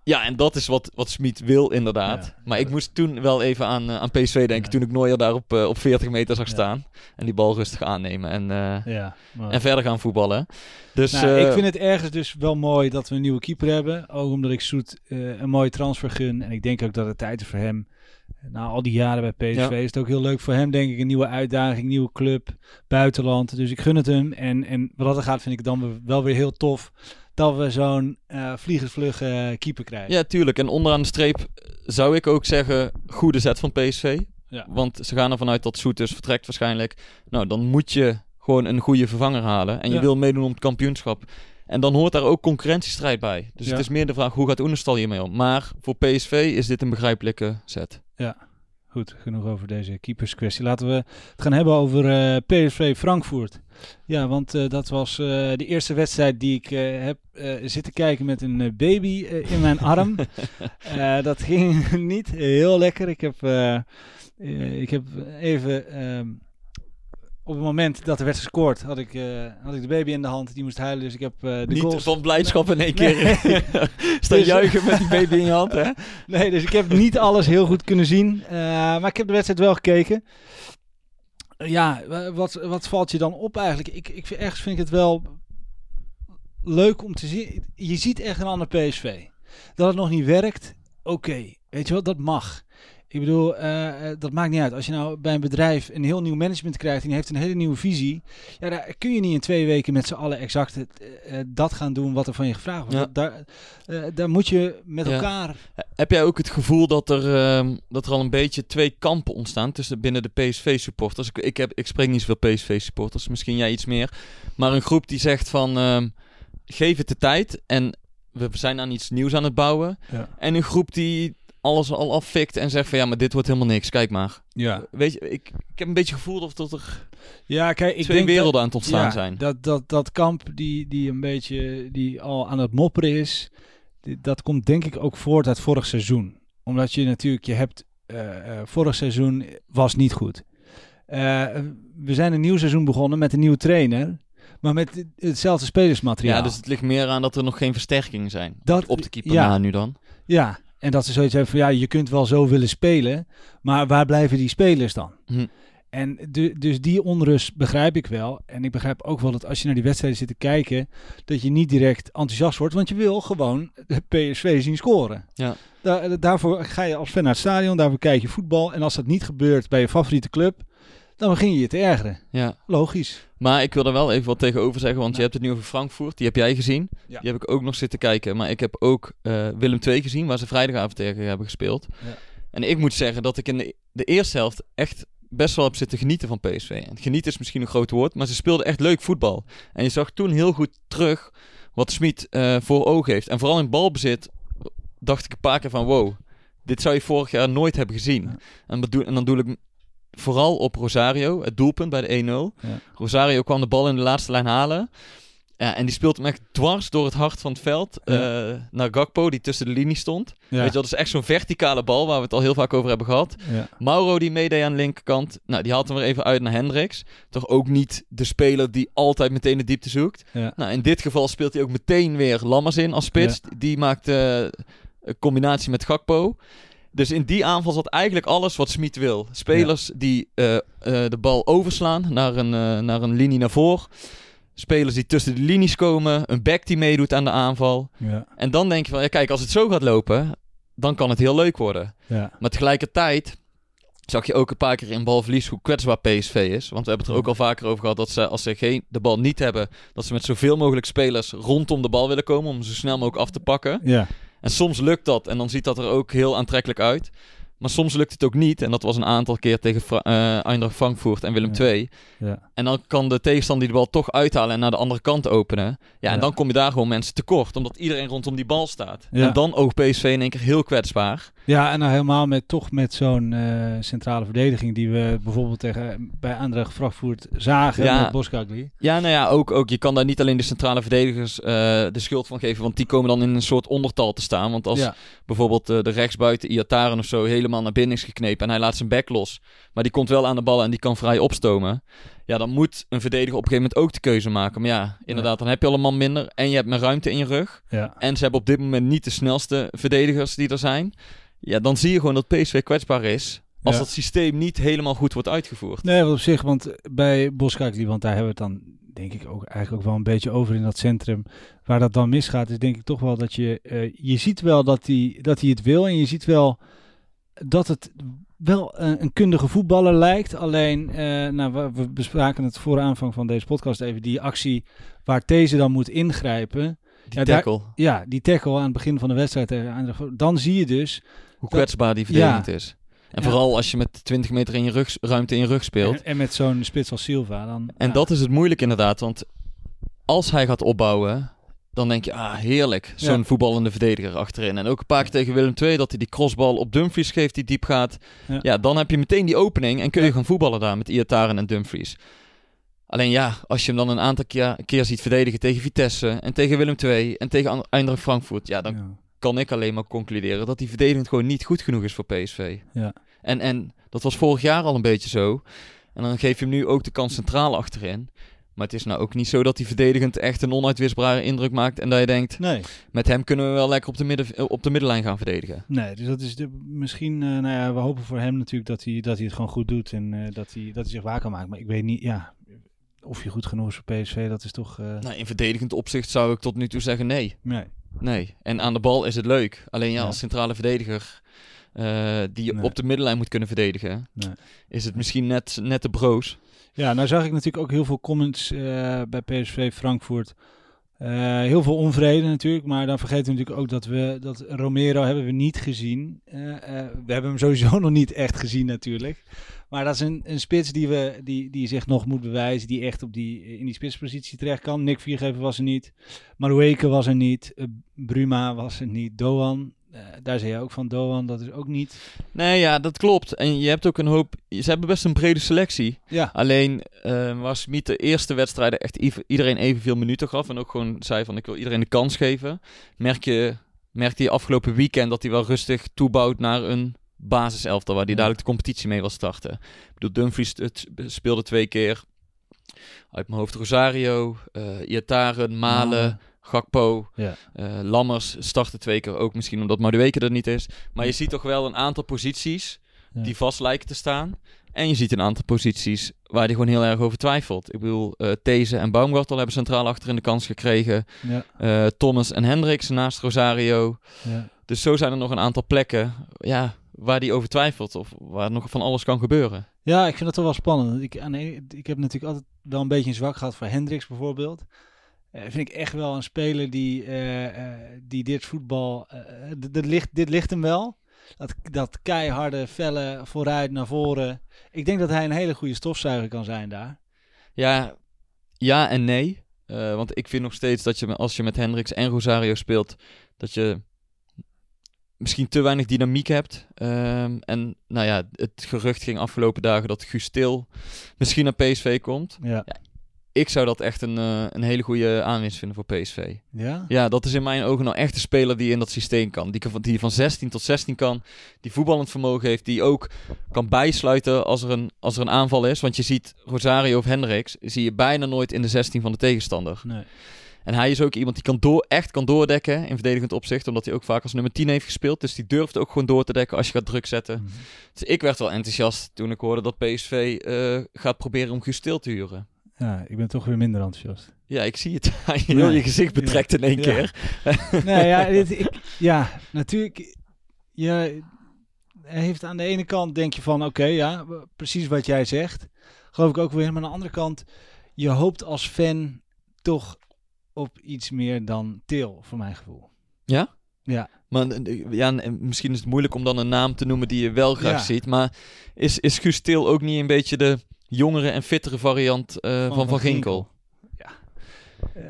ja, en dat is wat, wat Smit wil, inderdaad. Ja. Maar ik moest toen wel even aan, eh, aan PSV denken. Ja. Toen ik Neuer daar op, eh, op 40 meter zag Ja. staan. En die bal rustig aannemen. En, eh, maar- en verder gaan voetballen. Dus Nou, ik vind het ergens dus wel mooi dat we een nieuwe keeper hebben. Ook omdat ik Soet een mooie transfer gun. En ik denk ook dat het tijd is voor hem Na al die jaren bij PSV is het ook heel leuk voor hem, denk ik. Een nieuwe uitdaging, nieuwe club, buitenland. Dus ik gun het hem. En, en wat dat er gaat, vind ik dan wel weer heel tof dat we zo'n eh vliegensvlugge eh, keeper krijgen. Ja, tuurlijk. En onderaan de streep zou ik ook zeggen, goede zet van PSV. Ja. Want ze gaan ervan uit dat Soeters vertrekt waarschijnlijk. Nou, dan moet je gewoon een goede vervanger halen. En je Ja. wil meedoen om het kampioenschap. En dan hoort daar ook concurrentiestrijd bij. Dus Ja. het is meer de vraag, hoe gaat Oenestal hiermee om? Maar voor PSV is dit een begrijpelijke zet. Goed, genoeg over deze keeperskwestie. Laten we het gaan hebben over eh, PSV Frankfurt. Ja, want eh, dat was eh, de eerste wedstrijd die ik heb zitten kijken met een baby in mijn arm. (laughs) Dat ging (laughs) niet heel lekker. Ik heb, ik heb even... op het moment dat er werd gescoord, had ik, eh, had ik de baby in de hand. Die moest huilen, dus ik heb eh, de Niet goals... van blijdschap in één Nee. keer (laughs) (laughs) staan Dus- juichen met die baby in je hand, hè? (laughs) Nee, dus ik heb niet alles heel goed kunnen zien. Eh, maar ik heb de wedstrijd wel gekeken. Eh, ja, wa- wat, wat valt je dan op eigenlijk? Ik, ik vind, ergens vind ik het wel leuk om te zien. Je ziet echt een ander PSV. Dat het nog niet werkt, oké. Weet je wel, dat mag. Ik bedoel, eh, eh, dat maakt niet uit. Als je nou bij een bedrijf een heel nieuw management krijgt en die heeft een hele nieuwe visie, ja, daar kun je niet in twee weken met z'n allen exact het, eh, dat gaan doen wat er van je gevraagd wordt. Ja. Daar, eh, daar moet je met Ja. elkaar Heb jij ook het gevoel dat er, ehm, dat er al een beetje twee kampen ontstaan tussen binnen de PSV-supporters? Ik, ik, heb, ik spreek niet zoveel PSV-supporters, misschien jij iets meer. Maar een groep die zegt van, ehm, geef het de tijd en we zijn aan iets nieuws aan het bouwen. Ja. En een groep die alles al afvikt en zegt van, ja, maar dit wordt helemaal niks, kijk maar. Ja, Weet je, ik, ik heb een beetje het gevoel of dat er ja kijk, ik twee denk werelden dat, aan het ontstaan ja, zijn. Dat, dat, dat kamp die, die een beetje die al aan het mopperen is, die- dat komt denk ik ook voort uit vorig seizoen. Omdat je natuurlijk, je hebt, eh, eh, vorig seizoen was niet goed. Eh, we zijn een nieuw seizoen begonnen met een nieuwe trainer, maar met hetzelfde spelersmateriaal. Ja, dus het ligt meer aan dat er nog geen versterkingen zijn. Dat- op de keeper ja. na nu dan. Ja, en dat ze zoiets hebben van ja, je kunt wel zo willen spelen, maar waar blijven die spelers dan? Hm. En du- dus die onrust begrijp ik wel. En ik begrijp ook wel dat als je naar die wedstrijden zit te kijken, dat je niet direct enthousiast wordt, want je wil gewoon (laughs) de PSV zien scoren. Ja. Daar, daarvoor ga je als fan naar het stadion, daarvoor kijk je voetbal. En als dat niet gebeurt bij je favoriete club, dan begin je je te ergeren. Ja. Logisch. Maar ik wil er wel even wat tegenover zeggen, want je hebt het nu over Frankfurt. Die heb jij gezien. Ja. Die heb ik ook nog zitten kijken. Maar ik heb ook eh, Willem II gezien, waar ze vrijdagavond tegen hebben gespeeld. Ja. En ik moet zeggen dat ik in de, de eerste helft echt best wel heb zitten genieten van PSV. En genieten is misschien een groot woord, maar ze speelden echt leuk voetbal. En je zag toen heel goed terug wat Smit eh, voor ogen heeft. En vooral in balbezit dacht ik een paar keer van wow, dit zou je vorig jaar nooit hebben gezien. Ja. En, bedoel, en dan doe ik vooral op Rosario, het doelpunt bij de 1-0. Ja. Rosario kwam de bal in de laatste lijn halen. Ja, en die speelt hem echt dwars door het hart van het veld Ja. eh, naar Gakpo, die tussen de linie stond. Ja. Weet je, dat is echt zo'n verticale bal waar we het al heel vaak over hebben gehad. Ja. Mauro die meedeed aan de linkerkant. Nou, die haalt hem weer even uit naar Hendricks. Toch ook niet de speler die altijd meteen de diepte zoekt. Nou, in dit geval speelt hij ook meteen weer Lammers in als spits. Die maakt eh, een combinatie met Gakpo. Dus in die aanval zat eigenlijk alles wat Smit wil. Spelers die eh, eh, de bal overslaan naar een, eh, naar een linie naar voren. Spelers die tussen de linies komen. Een back die meedoet aan de aanval. Ja. En dan denk je van, ja, kijk, als het zo gaat lopen, dan kan het heel leuk worden. Ja. Maar tegelijkertijd zag je ook een paar keer in balverlies hoe kwetsbaar PSV is. Want we hebben het er ook al vaker over gehad dat ze, als ze geen, de bal niet hebben, dat ze met zoveel mogelijk spelers rondom de bal willen komen om ze zo snel mogelijk af te pakken. Ja. En soms lukt dat en dan ziet dat er ook heel aantrekkelijk uit. Maar soms lukt het ook niet. En dat was een aantal keer tegen Fra Eindracht Frankfurt en Willem. II. Ja. En dan kan de tegenstander die de bal toch uithalen en naar de andere kant openen. Ja, en Ja. dan kom je daar gewoon mensen tekort. Omdat iedereen rondom die bal staat. Ja. En dan oogt PSV in één keer heel kwetsbaar. Ja, en nou helemaal met toch met zo'n eh, centrale verdediging die we bijvoorbeeld tegen, bij Aandracht Frankfurt zagen Ja. met Boskagli. Ja, nou ja, ook, ook je kan daar niet alleen de centrale verdedigers eh, de schuld van geven. Want die komen dan in een soort ondertal te staan. Want als Ja. bijvoorbeeld eh, de rechtsbuiten Iataren of zo helemaal naar binnen is geknepen en hij laat zijn back los. Maar die komt wel aan de bal en die kan vrij opstomen. Ja, dan moet een verdediger op een gegeven moment ook de keuze maken. Maar ja, inderdaad, dan heb je al een man minder en je hebt meer ruimte in je rug. Ja. En ze hebben op dit moment niet de snelste verdedigers die er zijn. Ja, dan zie je gewoon dat PSV kwetsbaar is. Als Ja. dat systeem niet helemaal goed wordt uitgevoerd. Nee, wat op zich, want bij Boskagli, want daar hebben we het dan denk ik ook eigenlijk ook wel een beetje over in dat centrum. Waar dat dan misgaat, is denk ik toch wel dat je, eh, je ziet wel dat hij, dat hij het wil en je ziet wel dat het wel een, een kundige voetballer lijkt. Alleen, eh, nou, we, we bespraken het voor aanvang van deze podcast even. Die actie waar These dan moet ingrijpen. Die Ja, daar- tackle. Ja, die tackle aan het begin van de wedstrijd Eindracht. Dan zie je dus... Hoe dat- kwetsbaar die verdedigend Ja. is. En Ja. vooral als je met 20 meter in je rug, ruimte in je rug speelt. En, en met zo'n spits als Silva. Dan, En dat is het moeilijk inderdaad, want als hij gaat opbouwen, dan denk je, ah heerlijk, zo'n Ja. voetballende verdediger achterin. En ook een paar keer tegen Willem II, dat hij die crossbal op Dumfries geeft die diep gaat. Ja. Ja, dan heb je meteen die opening en kun je Ja. gaan voetballen daar met Iataren en Dumfries. Alleen ja, als je hem dan een aantal keer, keer ziet verdedigen tegen Vitesse en tegen Willem II en tegen Eintracht Frankfurt, ja, dan kan ik alleen maar concluderen dat die verdedigend gewoon niet goed genoeg is voor PSV. Ja. En, en dat was vorig jaar al een beetje zo. En dan geef je hem nu ook de kans centraal achterin. Maar het is nou ook niet zo dat hij verdedigend echt een onuitwisbare indruk maakt. En dat je denkt, Nee, met hem kunnen we wel lekker op de, midden, op de middenlijn gaan verdedigen. nee, dus dat is de, misschien... eh, nou ja, we hopen voor hem natuurlijk dat hij, dat hij het gewoon goed doet. En eh, dat, hij, dat hij zich waar kan maken. Maar ik weet niet, ja... Of je goed genoeg is voor PSV, dat is toch... eh, Nou, in verdedigend opzicht zou ik tot nu toe zeggen nee. nee. Nee. En aan de bal is het leuk. Alleen ja, Ja. als centrale verdediger eh, die Nee. op de middenlijn moet kunnen verdedigen, Nee. is het misschien net, net te broos. Ja, nou zag ik natuurlijk ook heel veel comments eh, bij PSV Frankfurt. Eh, heel veel onvrede natuurlijk, maar dan vergeten we natuurlijk ook dat we dat Romero hebben we niet gezien. Eh, we hebben hem sowieso (laughs) nog niet echt gezien natuurlijk. Maar dat is een, een spits die, we, die, die zich nog moet bewijzen, die echt op die, in die spitspositie terecht kan. Nick Viergever was er niet, Marueke was er niet, Bruma was er niet, Doan. Eh, daar zei je ook van Doan, dat is ook niet. Nee, ja, dat klopt. En je hebt ook een hoop... Ze hebben best een brede selectie. Ja, Alleen eh waar Smit de eerste wedstrijden echt iedereen evenveel minuten gaf. En ook gewoon zei van ik wil iedereen de kans geven. Merk je, merkte je afgelopen weekend dat hij wel rustig toebouwt naar een basiselftal. Waar hij Ja. dadelijk de competitie mee wil starten. Ik bedoel, Dumfries het speelde twee keer. Uit mijn hoofd Rosario, eh Iataren, Malen, Gakpo, Ja. eh, Lammers starten twee keer ook. Misschien omdat Madueke er niet is. Maar je ziet toch wel een aantal posities Ja. die vast lijken te staan. En je ziet een aantal posities waar hij gewoon heel erg over twijfelt. Ik bedoel, eh These en Baumgartel hebben centraal achterin de kans gekregen. ja, Eh, Thomas en Hendricks naast Rosario. ja. Dus zo zijn er nog een aantal plekken ja, waar hij over twijfelt. Of waar nog van alles kan gebeuren. Ja, ik vind dat toch wel spannend. Ik, aan de ene- ik heb natuurlijk altijd wel een beetje een zwak gehad voor Hendricks bijvoorbeeld. Eh vind ik echt wel een speler die, eh, eh, die dit voetbal... dit, ligt, dit ligt hem wel. Dat, dat keiharde, felle, vooruit, naar voren. Ik denk dat hij een hele goede stofzuiger kan zijn daar. Ja, ja en nee. Want ik vind nog steeds dat je als je met Hendricks en Rosario speelt, dat je misschien te weinig dynamiek hebt. Ehm, en nou ja, het gerucht ging afgelopen dagen dat Guus Til misschien naar PSV komt. Ja. Ik zou dat echt een, eh, een hele goede aanwinst vinden voor PSV. Ja? Ja, dat is in mijn ogen nou echt een speler die in dat systeem kan. Die, kan- die van 16 tot 16 kan. Die voetballend vermogen heeft. Die ook kan bijsluiten als er, een, als er een aanval is. Want je ziet Rosario of Hendricks. Zie je bijna nooit in de 16 van de tegenstander. Nee. En hij is ook iemand die kan door, echt kan doordekken in verdedigend opzicht. Omdat hij ook vaak als nummer 10 heeft gespeeld. Dus die durft ook gewoon door te dekken als je gaat druk zetten. Mhm. Dus ik werd wel enthousiast toen ik hoorde dat PSV eh, gaat proberen om Guus Til te huren. Ja, ik ben toch weer minder enthousiast. Ja, ik zie het. (laughs) Heel Ja. je gezicht betrekt in één Ja. keer. (laughs) nee, ja, dit, ik, ja, natuurlijk. Je heeft aan de ene kant denk je van, oké, ja, precies wat jij zegt. Geloof ik ook weer. Maar aan de andere kant, je hoopt als fan toch op iets meer dan Til, voor mijn gevoel. Ja? Ja. Maar eh, ja, en misschien is het moeilijk om dan een naam te noemen die je wel graag Ja. ziet. Maar is, is Guus Til ook niet een beetje de jongere en fittere variant eh, van Van, Ginkel? Eh,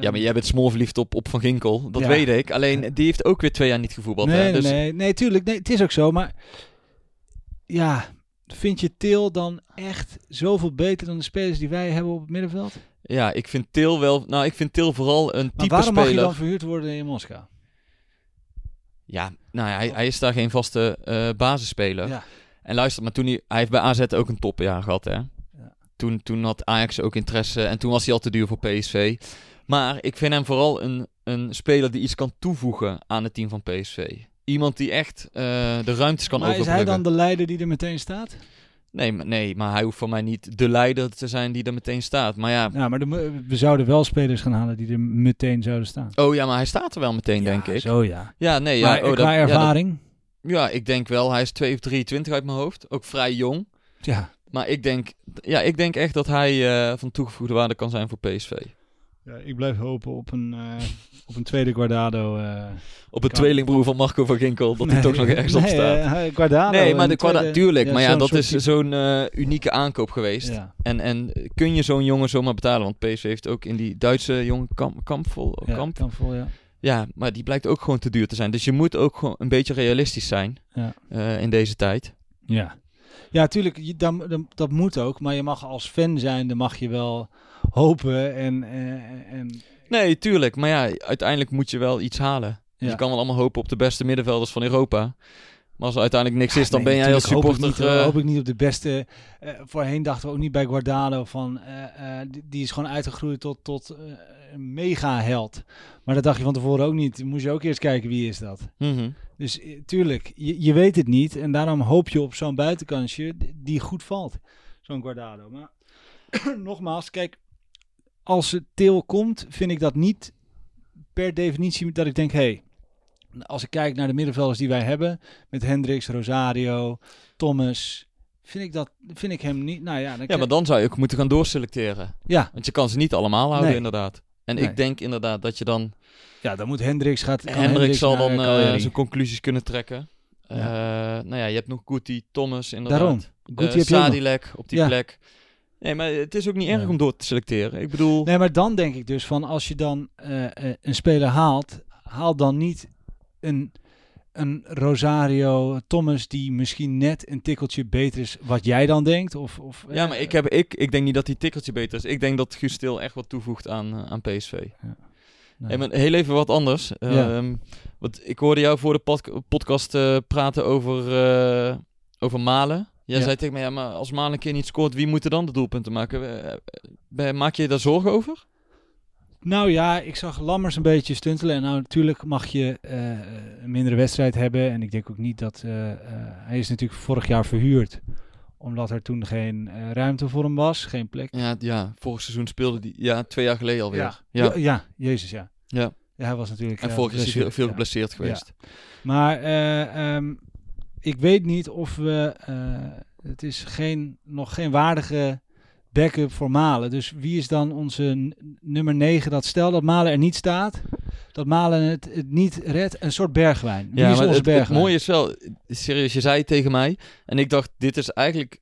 Ja, maar jij bent smoorverliefd op, op Van Ginkel. Dat Ja. weet ik. Alleen die heeft ook weer twee jaar niet gevoetbald. nee, hè? nee, Dus nee, nee, tuurlijk. Nee, het is ook zo. Maar ja, vind je Til dan echt zoveel beter dan de spelers die wij hebben op het middenveld? ja, ik vind Til wel... Nou, ik vind Til vooral een Maar type waarom mag je speler... dan verhuurd worden in Moskou? Ja, nou ja, hij, hij is daar geen vaste eh, basisspeler. Ja. En luister, maar toen hij... Hij heeft bij AZ ook een topjaar gehad, hè? Toen, toen had Ajax ook interesse en toen was hij al te duur voor PSV. Maar ik vind hem vooral een, een speler die iets kan toevoegen aan het team van PSV. Iemand die echt eh, de ruimtes kan maar is hij dan de leider die er meteen staat? Nee, maar- nee, maar hij hoeft voor mij niet de leider te zijn die er meteen staat. Maar ja, Ja, maar de, we zouden wel spelers gaan halen die er meteen zouden staan. oh ja, maar hij staat er wel meteen, denk ik. Zo ja. Ja, nee, ja. oh, qua dat- ja, dat- ervaring? Ja, ik denk wel. Hij is 2 of 23 uit mijn hoofd. Ook vrij jong. Ja. Maar ik denk, ja, ik denk echt dat hij eh, van toegevoegde waarde kan zijn voor PSV. ja, ik blijf hopen op een, eh, op een tweede Guardado. eh. Op een Kan- tweelingbroer van Marco van Ginkel, dat hij toch nog ergens op staat. Guardado. nee, maar de Guarda- tweede- tuurlijk. maar ja, dat is type. zo'n eh, unieke aankoop geweest. Ja. En, en kun je zo'n jongen zomaar betalen? Want PSV heeft ook in die Duitse jongen kamp, kampvol, Ja, kamp. kan vol, ja. Ja, maar die blijkt ook gewoon te duur te zijn. Dus je moet ook gewoon een beetje realistisch zijn Ja. eh, in deze tijd. Ja, ja tuurlijk, dat, dat, moet ook. Maar je mag als fan zijn, dan mag je wel hopen. En, eh, en Nee, tuurlijk. Maar ja, uiteindelijk moet je wel iets halen. Ja. Je kan wel allemaal hopen op de beste middenvelders van Europa. Maar als er uiteindelijk niks is, dan Nee, ben jij als natuurlijk hoop ik supporter... niet, eh, hoop ik niet op de beste. eh, voorheen dachten we ook niet bij Guardado van. eh, die, die is gewoon uitgegroeid tot, tot een mega held. Maar dat dacht je van tevoren ook niet. Moest je ook eerst kijken wie is dat. mhm. Dus tuurlijk, je, je weet het niet. En daarom hoop je op zo'n buitenkansje die goed valt. Zo'n Guardado. Maar (clears throat) nogmaals, kijk, als het Til komt, vind ik dat niet per definitie dat ik denk, hé, hey, als ik kijk naar de middenvelders die wij hebben, met Hendricks, Rosario, Thomas, vind ik, dat, vind ik hem niet, nou ja. Dan Ja, maar dan zou je ook moeten gaan doorselecteren. ja, Want je kan ze niet allemaal houden, Nee. inderdaad. En Nee. ik denk inderdaad dat je dan... ja, dan moet Hendricks gaat. kan Hendrik zal dan eh, Cagliari. zijn conclusies kunnen trekken. Eh, nou ja, je hebt nog Guti, Thomas inderdaad. Daarom. Eh, Guti. Sadilek op die Ja. plek. Nee, maar het is ook niet erg om door te selecteren. Ik bedoel... Nee, maar dan denk ik dus van als je dan eh, eh, een speler haalt, haal dan niet een, een Rosario Thomas die misschien net een tikkeltje beter is wat jij dan denkt. Of, of, Ja, eh, maar ik, heb, ik, ik denk niet dat die tikkeltje beter is. Ik denk dat Guus Til echt wat toevoegt aan, eh, aan PSV. nee. Hey, maar heel even wat anders. Ja. Ehm, want ik hoorde jou voor de pod- podcast eh, praten over, over Malen. Jij Ja. zei tegen mij, ja, maar als Malen een keer niet scoort, wie moet er dan de doelpunten maken? Eh, Maak je daar zorgen over? Nou ja, ik zag Lammers een beetje stuntelen. En nou, natuurlijk mag je eh, een mindere wedstrijd hebben. En ik denk ook niet dat... eh, eh, hij is natuurlijk vorig jaar verhuurd. Omdat er toen geen ruimte voor hem was. Geen plek. Ja, ja, vorig seizoen speelde die, ja, twee jaar geleden alweer. Ja, Ja. ja. ja, jezus ja. Ja. Ja, hij was natuurlijk... En vorig jaar is hij veel, geblesseerd, veel ja. geblesseerd geweest. Maar eh, ehm, ik weet niet of we. het is geen, nog geen waardige backup voor Malen. Dus wie is dan onze nummer 9? Dat stel dat Malen er niet staat. Dat Malen het, het niet redt. Een soort bergwijn. Wie Ja, is onze het, het mooie is wel, serieus, je zei het tegen mij. En ik dacht, dit is eigenlijk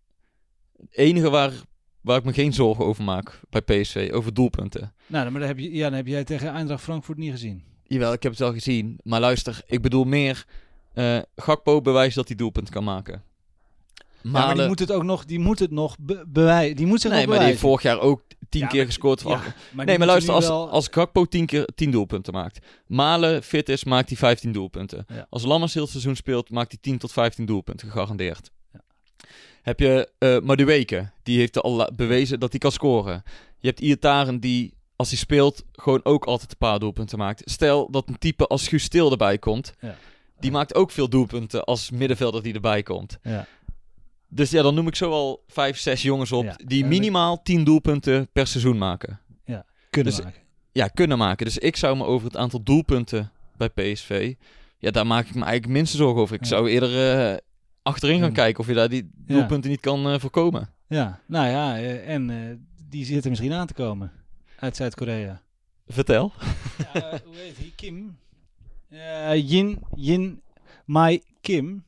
het enige waar, waar ik me geen zorgen over maak bij PSV. Over doelpunten. Nou, maar dan heb, je, ja, dan heb jij tegen Eindracht Frankfurt niet gezien. Jawel, ik heb het wel gezien. Maar luister, ik bedoel meer... eh Gakpo bewijst dat hij doelpunt kan maken. Ja, maar die moet het ook nog, die moet het nog be- bewijzen. Die moet zich nee, nog maar die heeft vorig jaar ook tien Ja, keer maar- gescoord. Ja, nee, maar luister, als, wel- als Gakpo tien keer tien doelpunten maakt. Malen fit is, maakt hij 15 doelpunten. Ja. Als Lammers heel het seizoen speelt, maakt hij 10 tot 15 doelpunten, gegarandeerd. Ja. Heb je eh Madueke, die heeft al bewezen dat hij kan scoren. Je hebt Iataren die, als hij speelt, gewoon ook altijd een paar doelpunten maakt. Stel dat een type als Guus erbij komt, Ja. die maakt ook veel doelpunten als middenvelder die erbij komt. Ja. Dus ja, dan noem ik zo al vijf, zes jongens op Ja. die Ja, minimaal 10 doelpunten per seizoen maken. kunnen dus- maken. Ja, kunnen maken. Dus ik zou me over het aantal doelpunten bij PSV, ja, daar maak ik me eigenlijk minste zorgen over. Ik Ja. zou eerder eh, achterin gaan Ja. kijken of je daar die Ja. doelpunten niet kan eh, voorkomen. Ja, nou ja, eh, en eh, die zit er misschien aan te komen. Uit Zuid-Korea. Vertel. (laughs) Ja, hoe heet hij? Kim? Eh, Yin, Yin Mai Kim.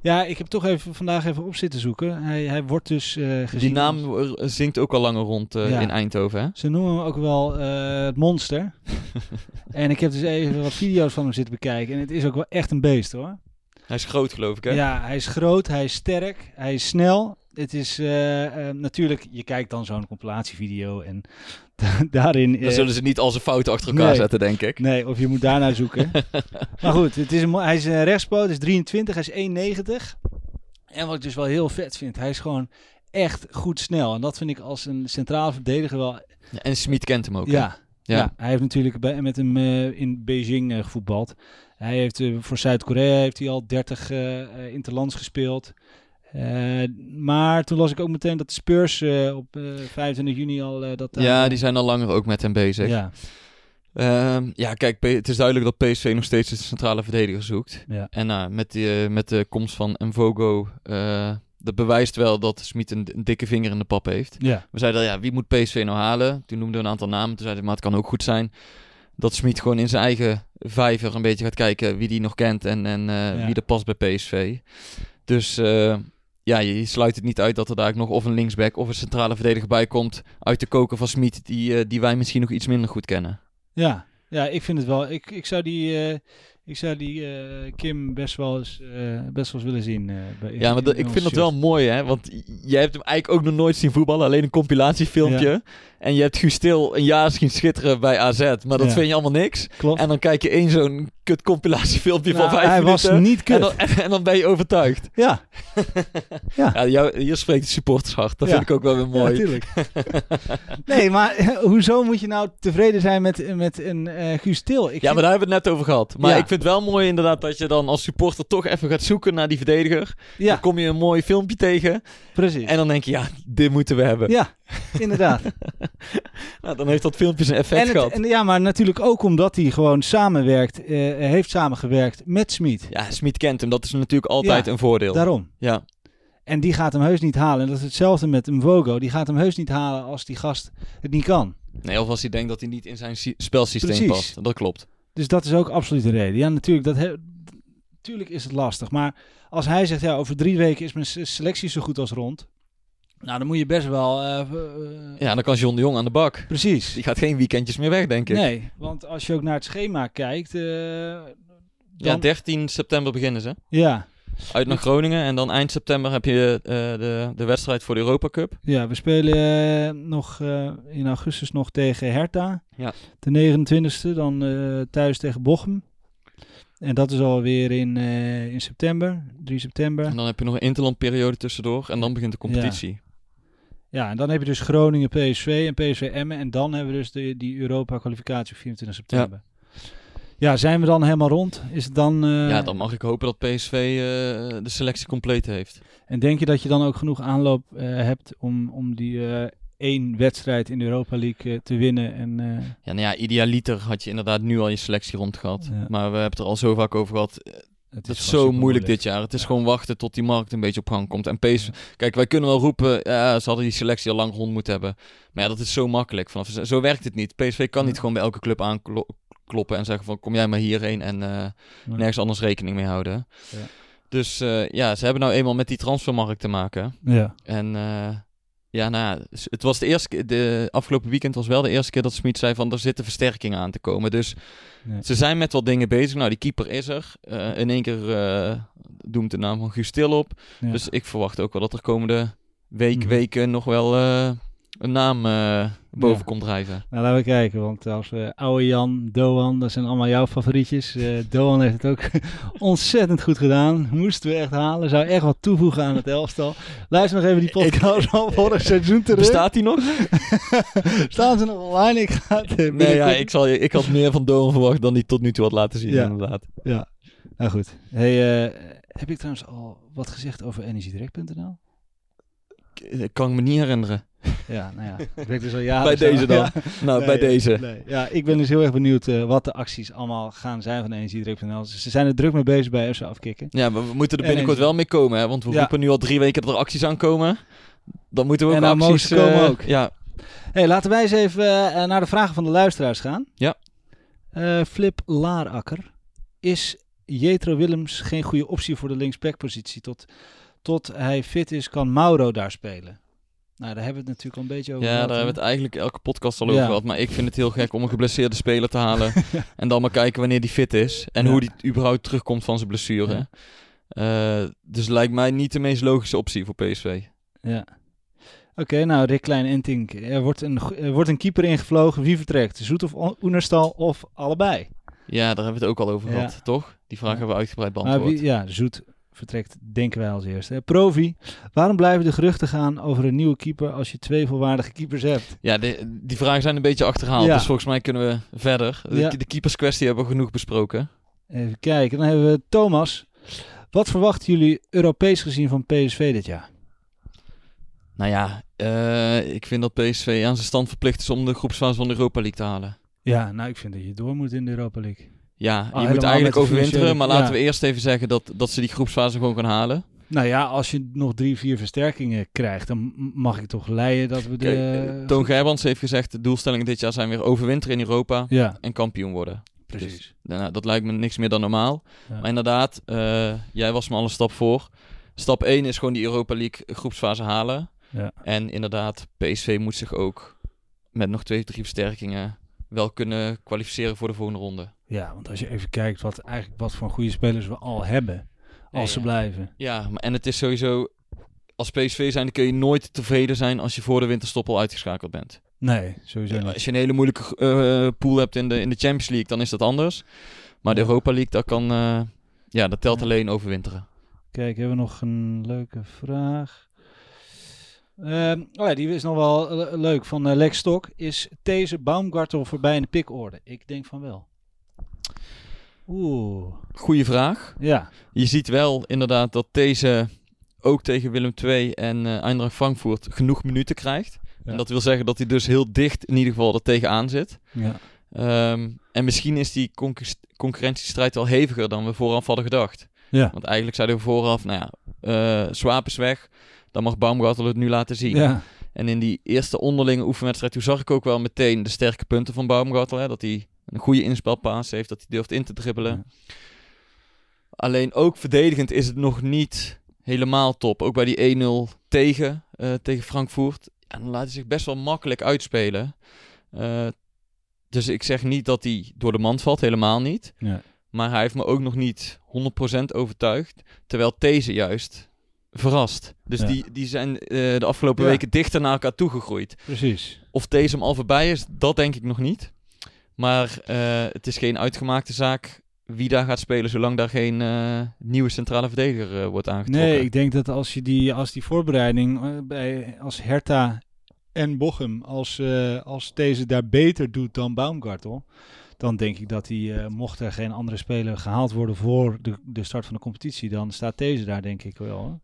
Ja, ik heb toch even vandaag even op zitten zoeken. Hij, hij wordt dus eh, gezien... Die naam eh, zingt ook al langer rond eh, Ja. in Eindhoven, hè? Ze noemen hem ook wel het monster. (laughs) en ik heb dus even wat video's van hem zitten bekijken. En het is ook wel echt een beest hoor. Hij is groot, geloof ik, hè? Ja, hij is groot, hij is sterk, hij is snel. Het is eh, eh, natuurlijk, je kijkt dan zo'n compilatievideo en (laughs) daarin... Dan eh, zullen ze niet al zijn fouten achter elkaar nee. zetten, denk ik. Nee, of je moet daarnaar zoeken. (laughs) maar goed, het is een, hij is een rechtspoot, hij is 23, hij is 1,90. En wat ik dus wel heel vet vind, hij is gewoon echt goed snel. En dat vind ik als een centraal verdediger wel... Ja, en Smit kent hem ook, ja, ja. Ja. hij heeft natuurlijk bij, met hem in Beijing gevoetbald. Hij heeft voor Zuid-Korea heeft hij al 30 eh eh, interlands gespeeld. Eh, maar toen las ik ook meteen dat de Spurs eh, op eh 25 juni al... dat, Ja, die zijn al langer ook met hem bezig. Ja, Ehm, ja, kijk, het is duidelijk dat PSV nog steeds een centrale verdediger zoekt. Ja. En met, die, met de komst van Mvogo, dat bewijst wel dat Smit een, een dikke vinger in de pap heeft. Ja. We zeiden, ja, wie moet PSV nou halen? Toen noemden we een aantal namen. Toen zeiden we, maar het kan ook goed zijn dat Smit gewoon in zijn eigen vijver een beetje gaat kijken wie die nog kent en, en Ja. wie er past bij PSV. Dus ja, je, je sluit het niet uit dat er daar nog of een linksback of een centrale verdediger bij komt uit de koker van Smit, die, eh, die wij misschien nog iets minder goed kennen. Ja, ja, ik vind het wel. Ik, ik zou die, eh, ik zou die eh, Kim best wel eens, best wel eens willen zien. bij, Ja, maar dat- ik vind dat wel mooi, hè? Want jij hebt hem eigenlijk ook nog nooit zien voetballen, alleen een compilatiefilmpje. En je hebt Guus Til een jaar zien schitteren bij AZ, maar dat Ja. vind je allemaal niks. Klopt. En dan kijk je één zo'n kut compilatiefilmpje Nou, van vijf hij minuten. was niet kut. En dan, en, (laughs) en dan ben je overtuigd. Ja, (laughs) Ja, jou, hier spreekt het supportershart. Dat Ja. vind ik ook wel weer mooi. Ja, tuurlijk. nee, maar eh, hoezo moet je nou tevreden zijn met, met een eh Guus Til? Ik ja, vind- maar daar hebben we het net over gehad. Maar Ja. ik vind het wel mooi inderdaad dat je dan als supporter toch even gaat zoeken naar die verdediger. ja, Dan kom je een mooi filmpje tegen. precies. En dan denk je, ja, dit moeten we hebben. ja, (laughs) inderdaad. (laughs) Nou, dan heeft dat filmpje zijn effect en het, gehad. en, ja, maar natuurlijk ook omdat hij gewoon samenwerkt, eh, heeft samengewerkt met Smit. Ja, Smit kent hem. Dat is natuurlijk altijd Ja, een voordeel. Daarom. Ja. En die gaat hem heus niet halen. En dat is hetzelfde met Mvogo. Die gaat hem heus niet halen als die gast het niet kan. Nee, of als hij denkt dat hij niet in zijn sy- spelsysteem Precies. past. Dat klopt. Dus dat is ook absoluut een reden. Ja, natuurlijk, dat natuurlijk is het lastig. Maar als hij zegt, ja, over drie weken is mijn se- selectie zo goed als rond. Nou, dan moet je best wel... eh, eh, Ja, dan kan John de Jong aan de bak. Precies. Die gaat geen weekendjes meer weg, denk ik. Nee, want als je ook naar het schema kijkt... eh, Ja, dan, 13 september beginnen ze. ja, Uit naar Groningen. En dan eind september heb je eh, de, de wedstrijd voor de Europa Cup. ja, we spelen eh, nog eh, in augustus nog tegen Hertha. Ja. De 29e, dan eh, thuis tegen Bochum. En dat is alweer in, eh, in september, 3 september. En dan heb je nog een interlandperiode tussendoor. En dan begint de competitie. Ja, en dan heb je dus Groningen, PSV en PSV Emmen. En dan hebben we dus de, die Europa-kwalificatie op 24 september. Ja. zijn we dan helemaal rond? Is het dan... eh, Ja, dan mag ik hopen dat PSV eh, de selectie compleet heeft. En denk je dat je dan ook genoeg aanloop eh, hebt om, om die één wedstrijd in de Europa League te winnen? En, Ja, nou ja, idealiter had je inderdaad nu al je selectie rond gehad. Ja. Maar we hebben het er al zo vaak over gehad. Het is gewoon zo super moeilijk dit jaar. Het is Ja. gewoon wachten tot die markt een beetje op gang komt. En PSV, kijk, wij kunnen wel roepen, ja, ze hadden die selectie al lang rond moeten hebben. Maar ja, dat is zo makkelijk. Vanaf, zo werkt het niet. PSV kan niet gewoon bij elke club aankloppen en zeggen van, kom jij maar hierheen en eh, nergens anders rekening mee houden. Ja. Dus eh, ja, ze hebben nou eenmaal met die transfermarkt te maken. Ja, En eh, ja, nou het was de eerste keer, de afgelopen weekend was wel de eerste keer dat Smit zei van, er zitten versterkingen aan te komen. Dus ze zijn met wat dingen bezig. Nou, die keeper is er. Eh, in één keer eh, doemt de naam van Guus Til op. Ja. Dus ik verwacht ook wel dat er komende week, Mhm. weken nog wel eh, een naam eh, boven Ja. komt drijven. Nou, laten we kijken, want als we oude Jan, Doan, dat zijn allemaal jouw favorietjes. Eh Doan heeft het ook (laughs) ontzettend goed gedaan. Moesten we echt halen. Zou echt wat toevoegen aan het elftal. Luister nog even die podcast van vorig seizoen terug. Bestaat die nog? (laughs) Staan ze nog online? Ik ga het eh, Nee, ja, ik, zal, ik had meer van Doan verwacht dan die tot nu toe had laten zien, Ja. inderdaad. Ja, nou goed. Hey, eh, heb ik trouwens al wat gezegd over energiedirect.nl? Ik, kan ik me niet herinneren. Ja, nou ja. Ik dus al jaren Bij deze dan. (laughs) Ja. Nou, Nee, bij deze. nee. Ja, ik ben dus heel erg benieuwd eh, wat de acties allemaal gaan zijn van energiedirect.nl. Ze zijn er druk mee bezig bij FC Afkikken. Ja, maar we moeten er En binnenkort wel mee komen, hè? Want we Ja. roepen nu al drie weken dat er acties aankomen. Dan moeten we ook En acties... ze komen eh, ook. Ja, Hey, laten wij eens even eh, naar de vragen van de luisteraars gaan. Ja. Flip Laarakker. Is Jetro Willems geen goede optie voor de linksbackpositie? Tot, tot hij fit is, kan Mauro daar spelen? Nou, daar hebben we het natuurlijk al een beetje over Ja, gehad, daar hebben we het eigenlijk elke podcast al over Ja. gehad. Maar ik vind het heel gek om een geblesseerde speler te halen. (laughs) En dan maar kijken wanneer die fit is. En Ja. hoe die überhaupt terugkomt van zijn blessure. Eh, dus lijkt mij niet de meest logische optie voor PSV. Ja. Oké, nou Rick Klein en Tink. Er wordt, een, er wordt een keeper ingevlogen. Wie vertrekt? Zoet of Oenerstal of allebei? Ja, daar hebben we het ook al over gehad, toch? Die vraag hebben we uitgebreid beantwoord. wie, ja, Zoet vertrekt denken wij als eerste. Provi, waarom blijven de geruchten gaan over een nieuwe keeper als je twee volwaardige keepers hebt? Ja, de- die vragen zijn een beetje achterhaald. Ja. Dus volgens mij kunnen we verder. De, Ja. de keeperskwestie hebben we genoeg besproken. Even kijken, dan hebben we Thomas. Wat verwachten jullie Europees gezien van PSV dit jaar? Nou ja, eh, ik vind dat PSV aan zijn stand verplicht is om de groepsfase van de Europa League te halen. Ja, nou, ik vind dat je door moet in de Europa League. Ja, Ah, je helemaal moet eigenlijk overwinteren. Maar laten ja. we eerst even zeggen dat, dat ze die groepsfase gewoon gaan halen. Nou ja, als je nog drie, vier versterkingen krijgt, dan mag ik toch leiden dat we de... Kijk, eh, Toon Gerbrands heeft gezegd, de doelstellingen dit jaar zijn weer overwinteren in Europa Ja, en kampioen worden. precies. Dus, nou, dat lijkt me niks meer dan normaal. Ja. Maar inderdaad, eh, jij was me al een stap voor. Stap 1 is gewoon die Europa League groepsfase halen. Ja. En inderdaad, PSV moet zich ook met nog twee, drie versterkingen wel kunnen kwalificeren voor de volgende ronde. Ja, want als je even kijkt wat, eigenlijk wat voor goede spelers we al hebben, als ze ja. blijven. Ja, maar, en het is sowieso, als PSV zijn, kun je nooit tevreden zijn als je voor de winterstop al uitgeschakeld bent. Nee, sowieso Ja, niet. als je een hele moeilijke eh, pool hebt in de, in de Champions League, dan is dat anders. Maar de. Europa League, dat kan, eh, ja, dat telt Ja. alleen overwinteren. Kijk, hebben we nog een leuke vraag. Oh ja, die is nog wel le- leuk. Van eh, Lex Stok. Is deze Baumgartel voorbij in de pikorde? Ik denk van wel. Oeh. Goeie vraag. Ja. Je ziet wel inderdaad dat deze ook tegen Willem II en eh Eindracht Frankfurt genoeg minuten krijgt. Ja. En dat wil zeggen dat hij dus heel dicht in ieder geval er tegenaan zit. ja. Ehm, en misschien is die concur- concurrentiestrijd wel heviger dan we vooraf hadden gedacht. Ja. Want eigenlijk zeiden we vooraf, nou ja, Swaap is weg. Dan mag Baumgartel het nu laten zien. Ja. En in die eerste onderlinge oefenwedstrijd, toen zag ik ook wel meteen de sterke punten van Baumgartel. Hè? Dat hij een goede inspelpaas heeft, dat hij durft in te dribbelen. Alleen ook verdedigend is het nog niet helemaal top. Ook bij die 1-0 tegen, eh, tegen Frankfurt. Dan laat hij zich best wel makkelijk uitspelen. Eh, dus ik zeg niet dat hij door de mand valt, helemaal niet. Ja. Maar hij heeft me ook nog niet 100% overtuigd. Terwijl deze juist verrast. Dus Ja. die, die zijn eh, de afgelopen Ja. weken dichter naar elkaar toegegroeid. Precies. Of deze hem al voorbij is, dat denk ik nog niet. Maar eh, het is geen uitgemaakte zaak wie daar gaat spelen, zolang daar geen eh, nieuwe centrale verdediger wordt aangetrokken. Nee, ik denk dat als je die, als die voorbereiding bij, als Hertha en Bochum, als, als deze daar beter doet dan Baumgartel, dan denk ik dat hij, eh, mocht er geen andere speler gehaald worden voor de, de start van de competitie, dan staat deze daar denk ik wel.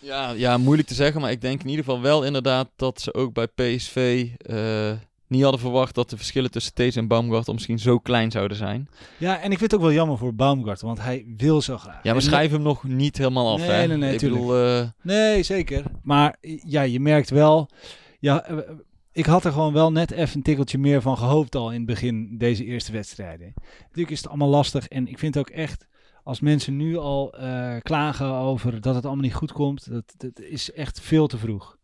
Ja, ja, moeilijk te zeggen, maar ik denk in ieder geval wel inderdaad dat ze ook bij PSV eh, niet hadden verwacht dat de verschillen tussen deze en Baumgartel misschien zo klein zouden zijn. Ja, en ik vind het ook wel jammer voor Baumgartel, want hij wil zo graag. Ja, maar En- schrijf hem nog niet helemaal af, Nee, hè? nee, nee, ik bedoel, eh, Nee, zeker. Maar ja, je merkt wel. Ja, eh, ik had er gewoon wel net even een tikkeltje meer van gehoopt al in het begin deze eerste wedstrijden. Natuurlijk is het allemaal lastig en ik vind ook echt. Als mensen nu al eh, klagen over dat het allemaal niet goed komt, dat, dat is echt veel te vroeg.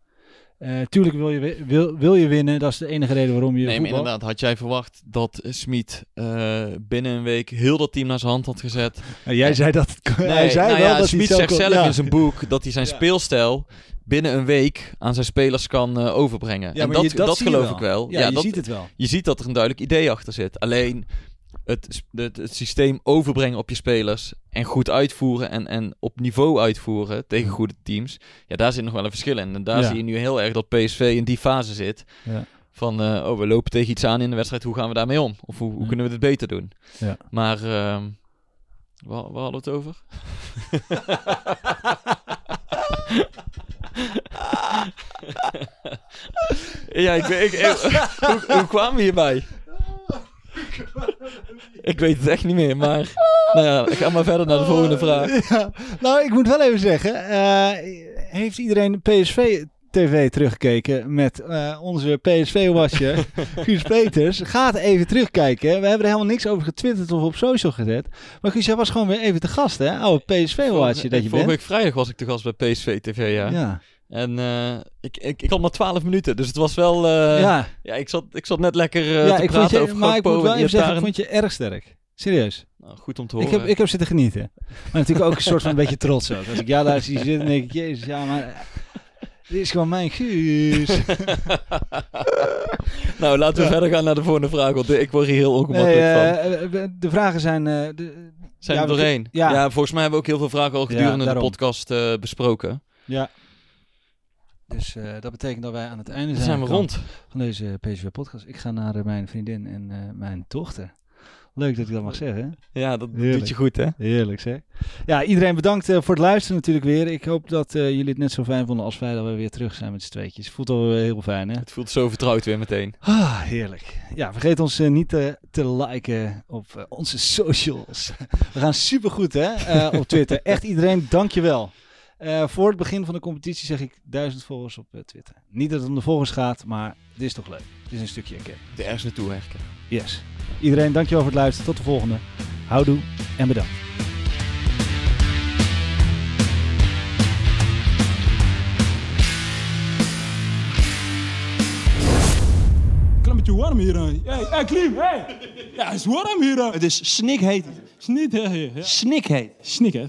Eh, tuurlijk wil je, wi- wil, wil je winnen, dat is de enige reden waarom je nee, maar inderdaad, had jij verwacht dat Smit eh, binnen een week heel dat team naar zijn hand had gezet? (laughs) Jij zei dat Nee, hij zei nou wel ja, dat Smit zegt kon- zelf ja. in zijn boek dat hij zijn Ja. speelstijl binnen een week aan zijn spelers kan overbrengen. Ja, en maar dat, je- dat, geloof ik wel. Ja, je dat, ziet het wel. je ziet dat er een duidelijk idee achter zit. Alleen het, het, het systeem overbrengen op je spelers en goed uitvoeren en, en op niveau uitvoeren tegen goede teams. Ja, daar zit nog wel een verschil in. En daar Ja. zie je nu heel erg dat PSV in die fase zit. Ja. Van, eh, oh, we lopen tegen iets aan in de wedstrijd. Hoe gaan we daarmee om? Of hoe, kunnen we dit beter doen? Ja. Maar, ehm waar, waar hadden we het over? (laughs) ja, ik, weet- ik, ik- hoe, hoe kwamen we hierbij? (laughs) Ik weet het echt niet meer, maar... Nou ja, ik ga maar verder naar de volgende vraag. Ja, nou, ik moet wel even zeggen. eh, heeft iedereen PSV TV teruggekeken met eh, onze PSV-watcher (laughs) Guus Peters? Gaat even terugkijken. We hebben er helemaal niks over getwitterd of op social gezet. Maar Guus, jij was gewoon weer even te gast, hè? Oude PSV-watcher dat je Vorige bent. week vrijdag was ik te gast bij PSV TV, ja. Ja. En eh, ik, ik, ik had maar 12 minuten, dus het was wel... eh, ja. ja, ik, zat, ik zat net lekker eh, ja te ik vond praten je, over maar ik moet wel en even zeggen, ik vond je erg sterk. Serieus. Nou, goed om te horen. Ik heb, ik heb zitten genieten. Maar natuurlijk ook een soort van een beetje trots ook. Als ik jou daar zie zitten, denk ik, jezus, ja, maar... Dit is gewoon mijn Guus. (laughs) nou, laten we Ja. verder gaan naar de volgende vraag, want ik word hier heel Nee, ongemakkelijk van. eh, we- de vragen zijn... de, Zijn ja, we- doorheen? ja. Ja. volgens mij hebben we ook heel veel vragen al gedurende de podcast besproken. ja. Dus eh, dat betekent dat wij aan het einde zijn, zijn we rond. van deze PSV-podcast. Ik ga naar eh, mijn vriendin en eh, mijn dochter Leuk dat ik dat mag zeggen. Ja, dat Heerlijk. doet je goed, hè? Heerlijk zeg. Ja, iedereen bedankt voor het luisteren natuurlijk weer. Ik hoop dat jullie het net zo fijn vonden als wij dat we weer terug zijn met z'n tweetjes. Voelt al heel fijn hè? Het voelt zo vertrouwd weer meteen. Ah, heerlijk. Ja, vergeet ons niet te liken op onze socials. We gaan supergoed hè, op Twitter. Echt iedereen, dankjewel. Eh voor het begin van de competitie zeg ik duizend volgers op eh, Twitter. Niet dat het om de volgers gaat, maar dit is toch leuk. Het is een stukje erkenning. De ergens naartoe werken. Yes. Iedereen, dankjewel voor het luisteren. Tot de volgende. Houdoe en bedankt. Beetje warm hier. Hey, hey, Klim, hey. Ja, het is warm hier. Het is snikheet. Snikheet. Snik, hè.